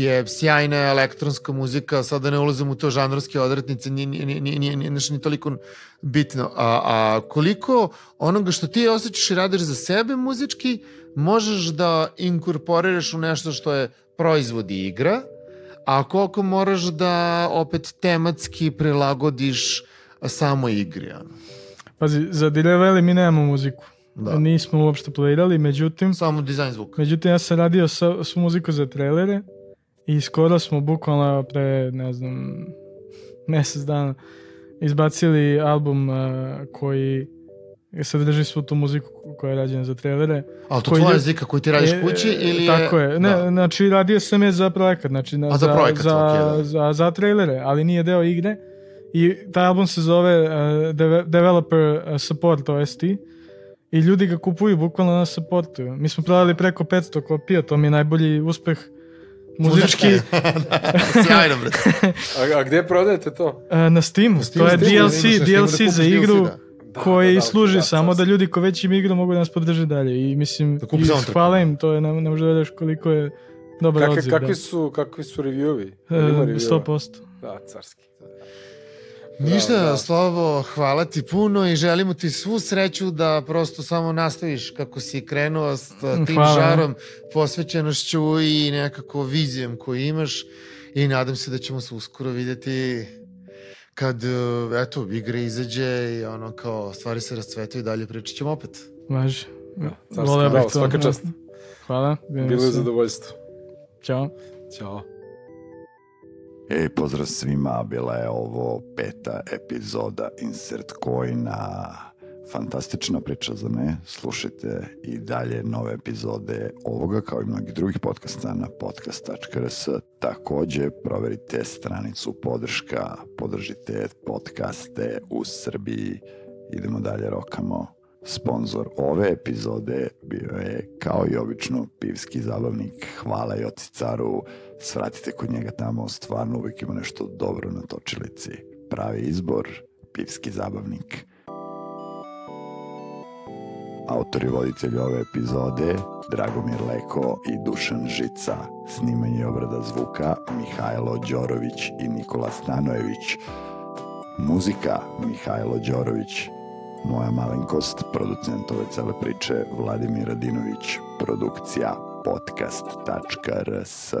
je sjajna elektronska muzika, sad da ne ulazim u to žanrovske odretnice, nije, nije, nije, nije, nije, nije ni toliko bitno. A, a koliko onoga što ti osjećaš i radiš za sebe muzički, možeš da inkorporiraš u nešto što je proizvod i igra, a koliko moraš da opet tematski prilagodiš samo igri. Ono. Pazi, za Direveli mi nemamo muziku. Da. Nismo uopšte playirali, međutim, Samo dizajn zvuka. međutim ja sam radio sa, svu muziku za trailere i skoro smo bukvalno pre, ne znam, mesec dana izbacili album uh, koji sadrži svu tu muziku koja je rađena za trailere. Ali to tvoja je- zika koju ti radiš E, kući ili je... Tako je. Ne, Da. znači radio sam je za projekat, znači na, A, za projekat, za, okej, da. za, za trailere, ali nije deo igre. I taj album se zove uh, Deve- Developer uh, Support OST i ljudi ga kupuju bukvalno na supportu. Mi smo prodali preko 500 kopija, to mi je najbolji uspeh muzički Sjajno, brate. A, a gde prodajete to? uh, na Steamu. Steamu, to je Steamu, DLC, da DLC kupiš za DLC, igru da. Da, koji da, da, služi da, samo da ljudi ko već im igra mogu da nas podrže dalje i mislim Da i hvala im to je ne, ne može da veriš koliko je dobar Kakvi, odziv kakvi, da. su, kakvi su reviewovi? E, Ima reviewova? 100% Da, carski. Ništa, Bravo, da. Slovo, hvala ti puno i želimo ti svu sreću da prosto samo nastaviš kako si krenuo s tim Hvala. žarom, posvećenošću i nekako vizijom koju imaš i nadam se da ćemo se uskoro videti kad, eto, igra izađe i ono kao stvari se rascvetaju i dalje pričat ćemo opet. Važi. Da, carski, Voleo bih bravo, to. svaka čast. Hvala. Bilo je zadovoljstvo. Ćao. Ćao. Ej, pozdrav svima, bila je ovo peta epizoda Insert Coina. Fantastična priča za ne. Slušajte i dalje nove epizode ovoga kao i mnogih drugih podcasta na podcast.rs. Takođe, proverite stranicu podrška, podržite podcaste u Srbiji. Idemo dalje, rokamo. Sponzor ove epizode bio je, kao i obično, pivski zabavnik. Hvala Joci Caru. Svratite kod njega tamo, stvarno uvijek ima nešto dobro na točilici. Pravi izbor, pivski zabavnik. Autor i voditelj ove epizode Dragomir Leko i Dušan Žica. Snimanje obrada zvuka Mihajlo Đorović i Nikola Stanojević. Muzika Mihajlo Đorović. Moja malenkost, producent ove cele priče Vladimir Radinović. Produkcija podcast.rs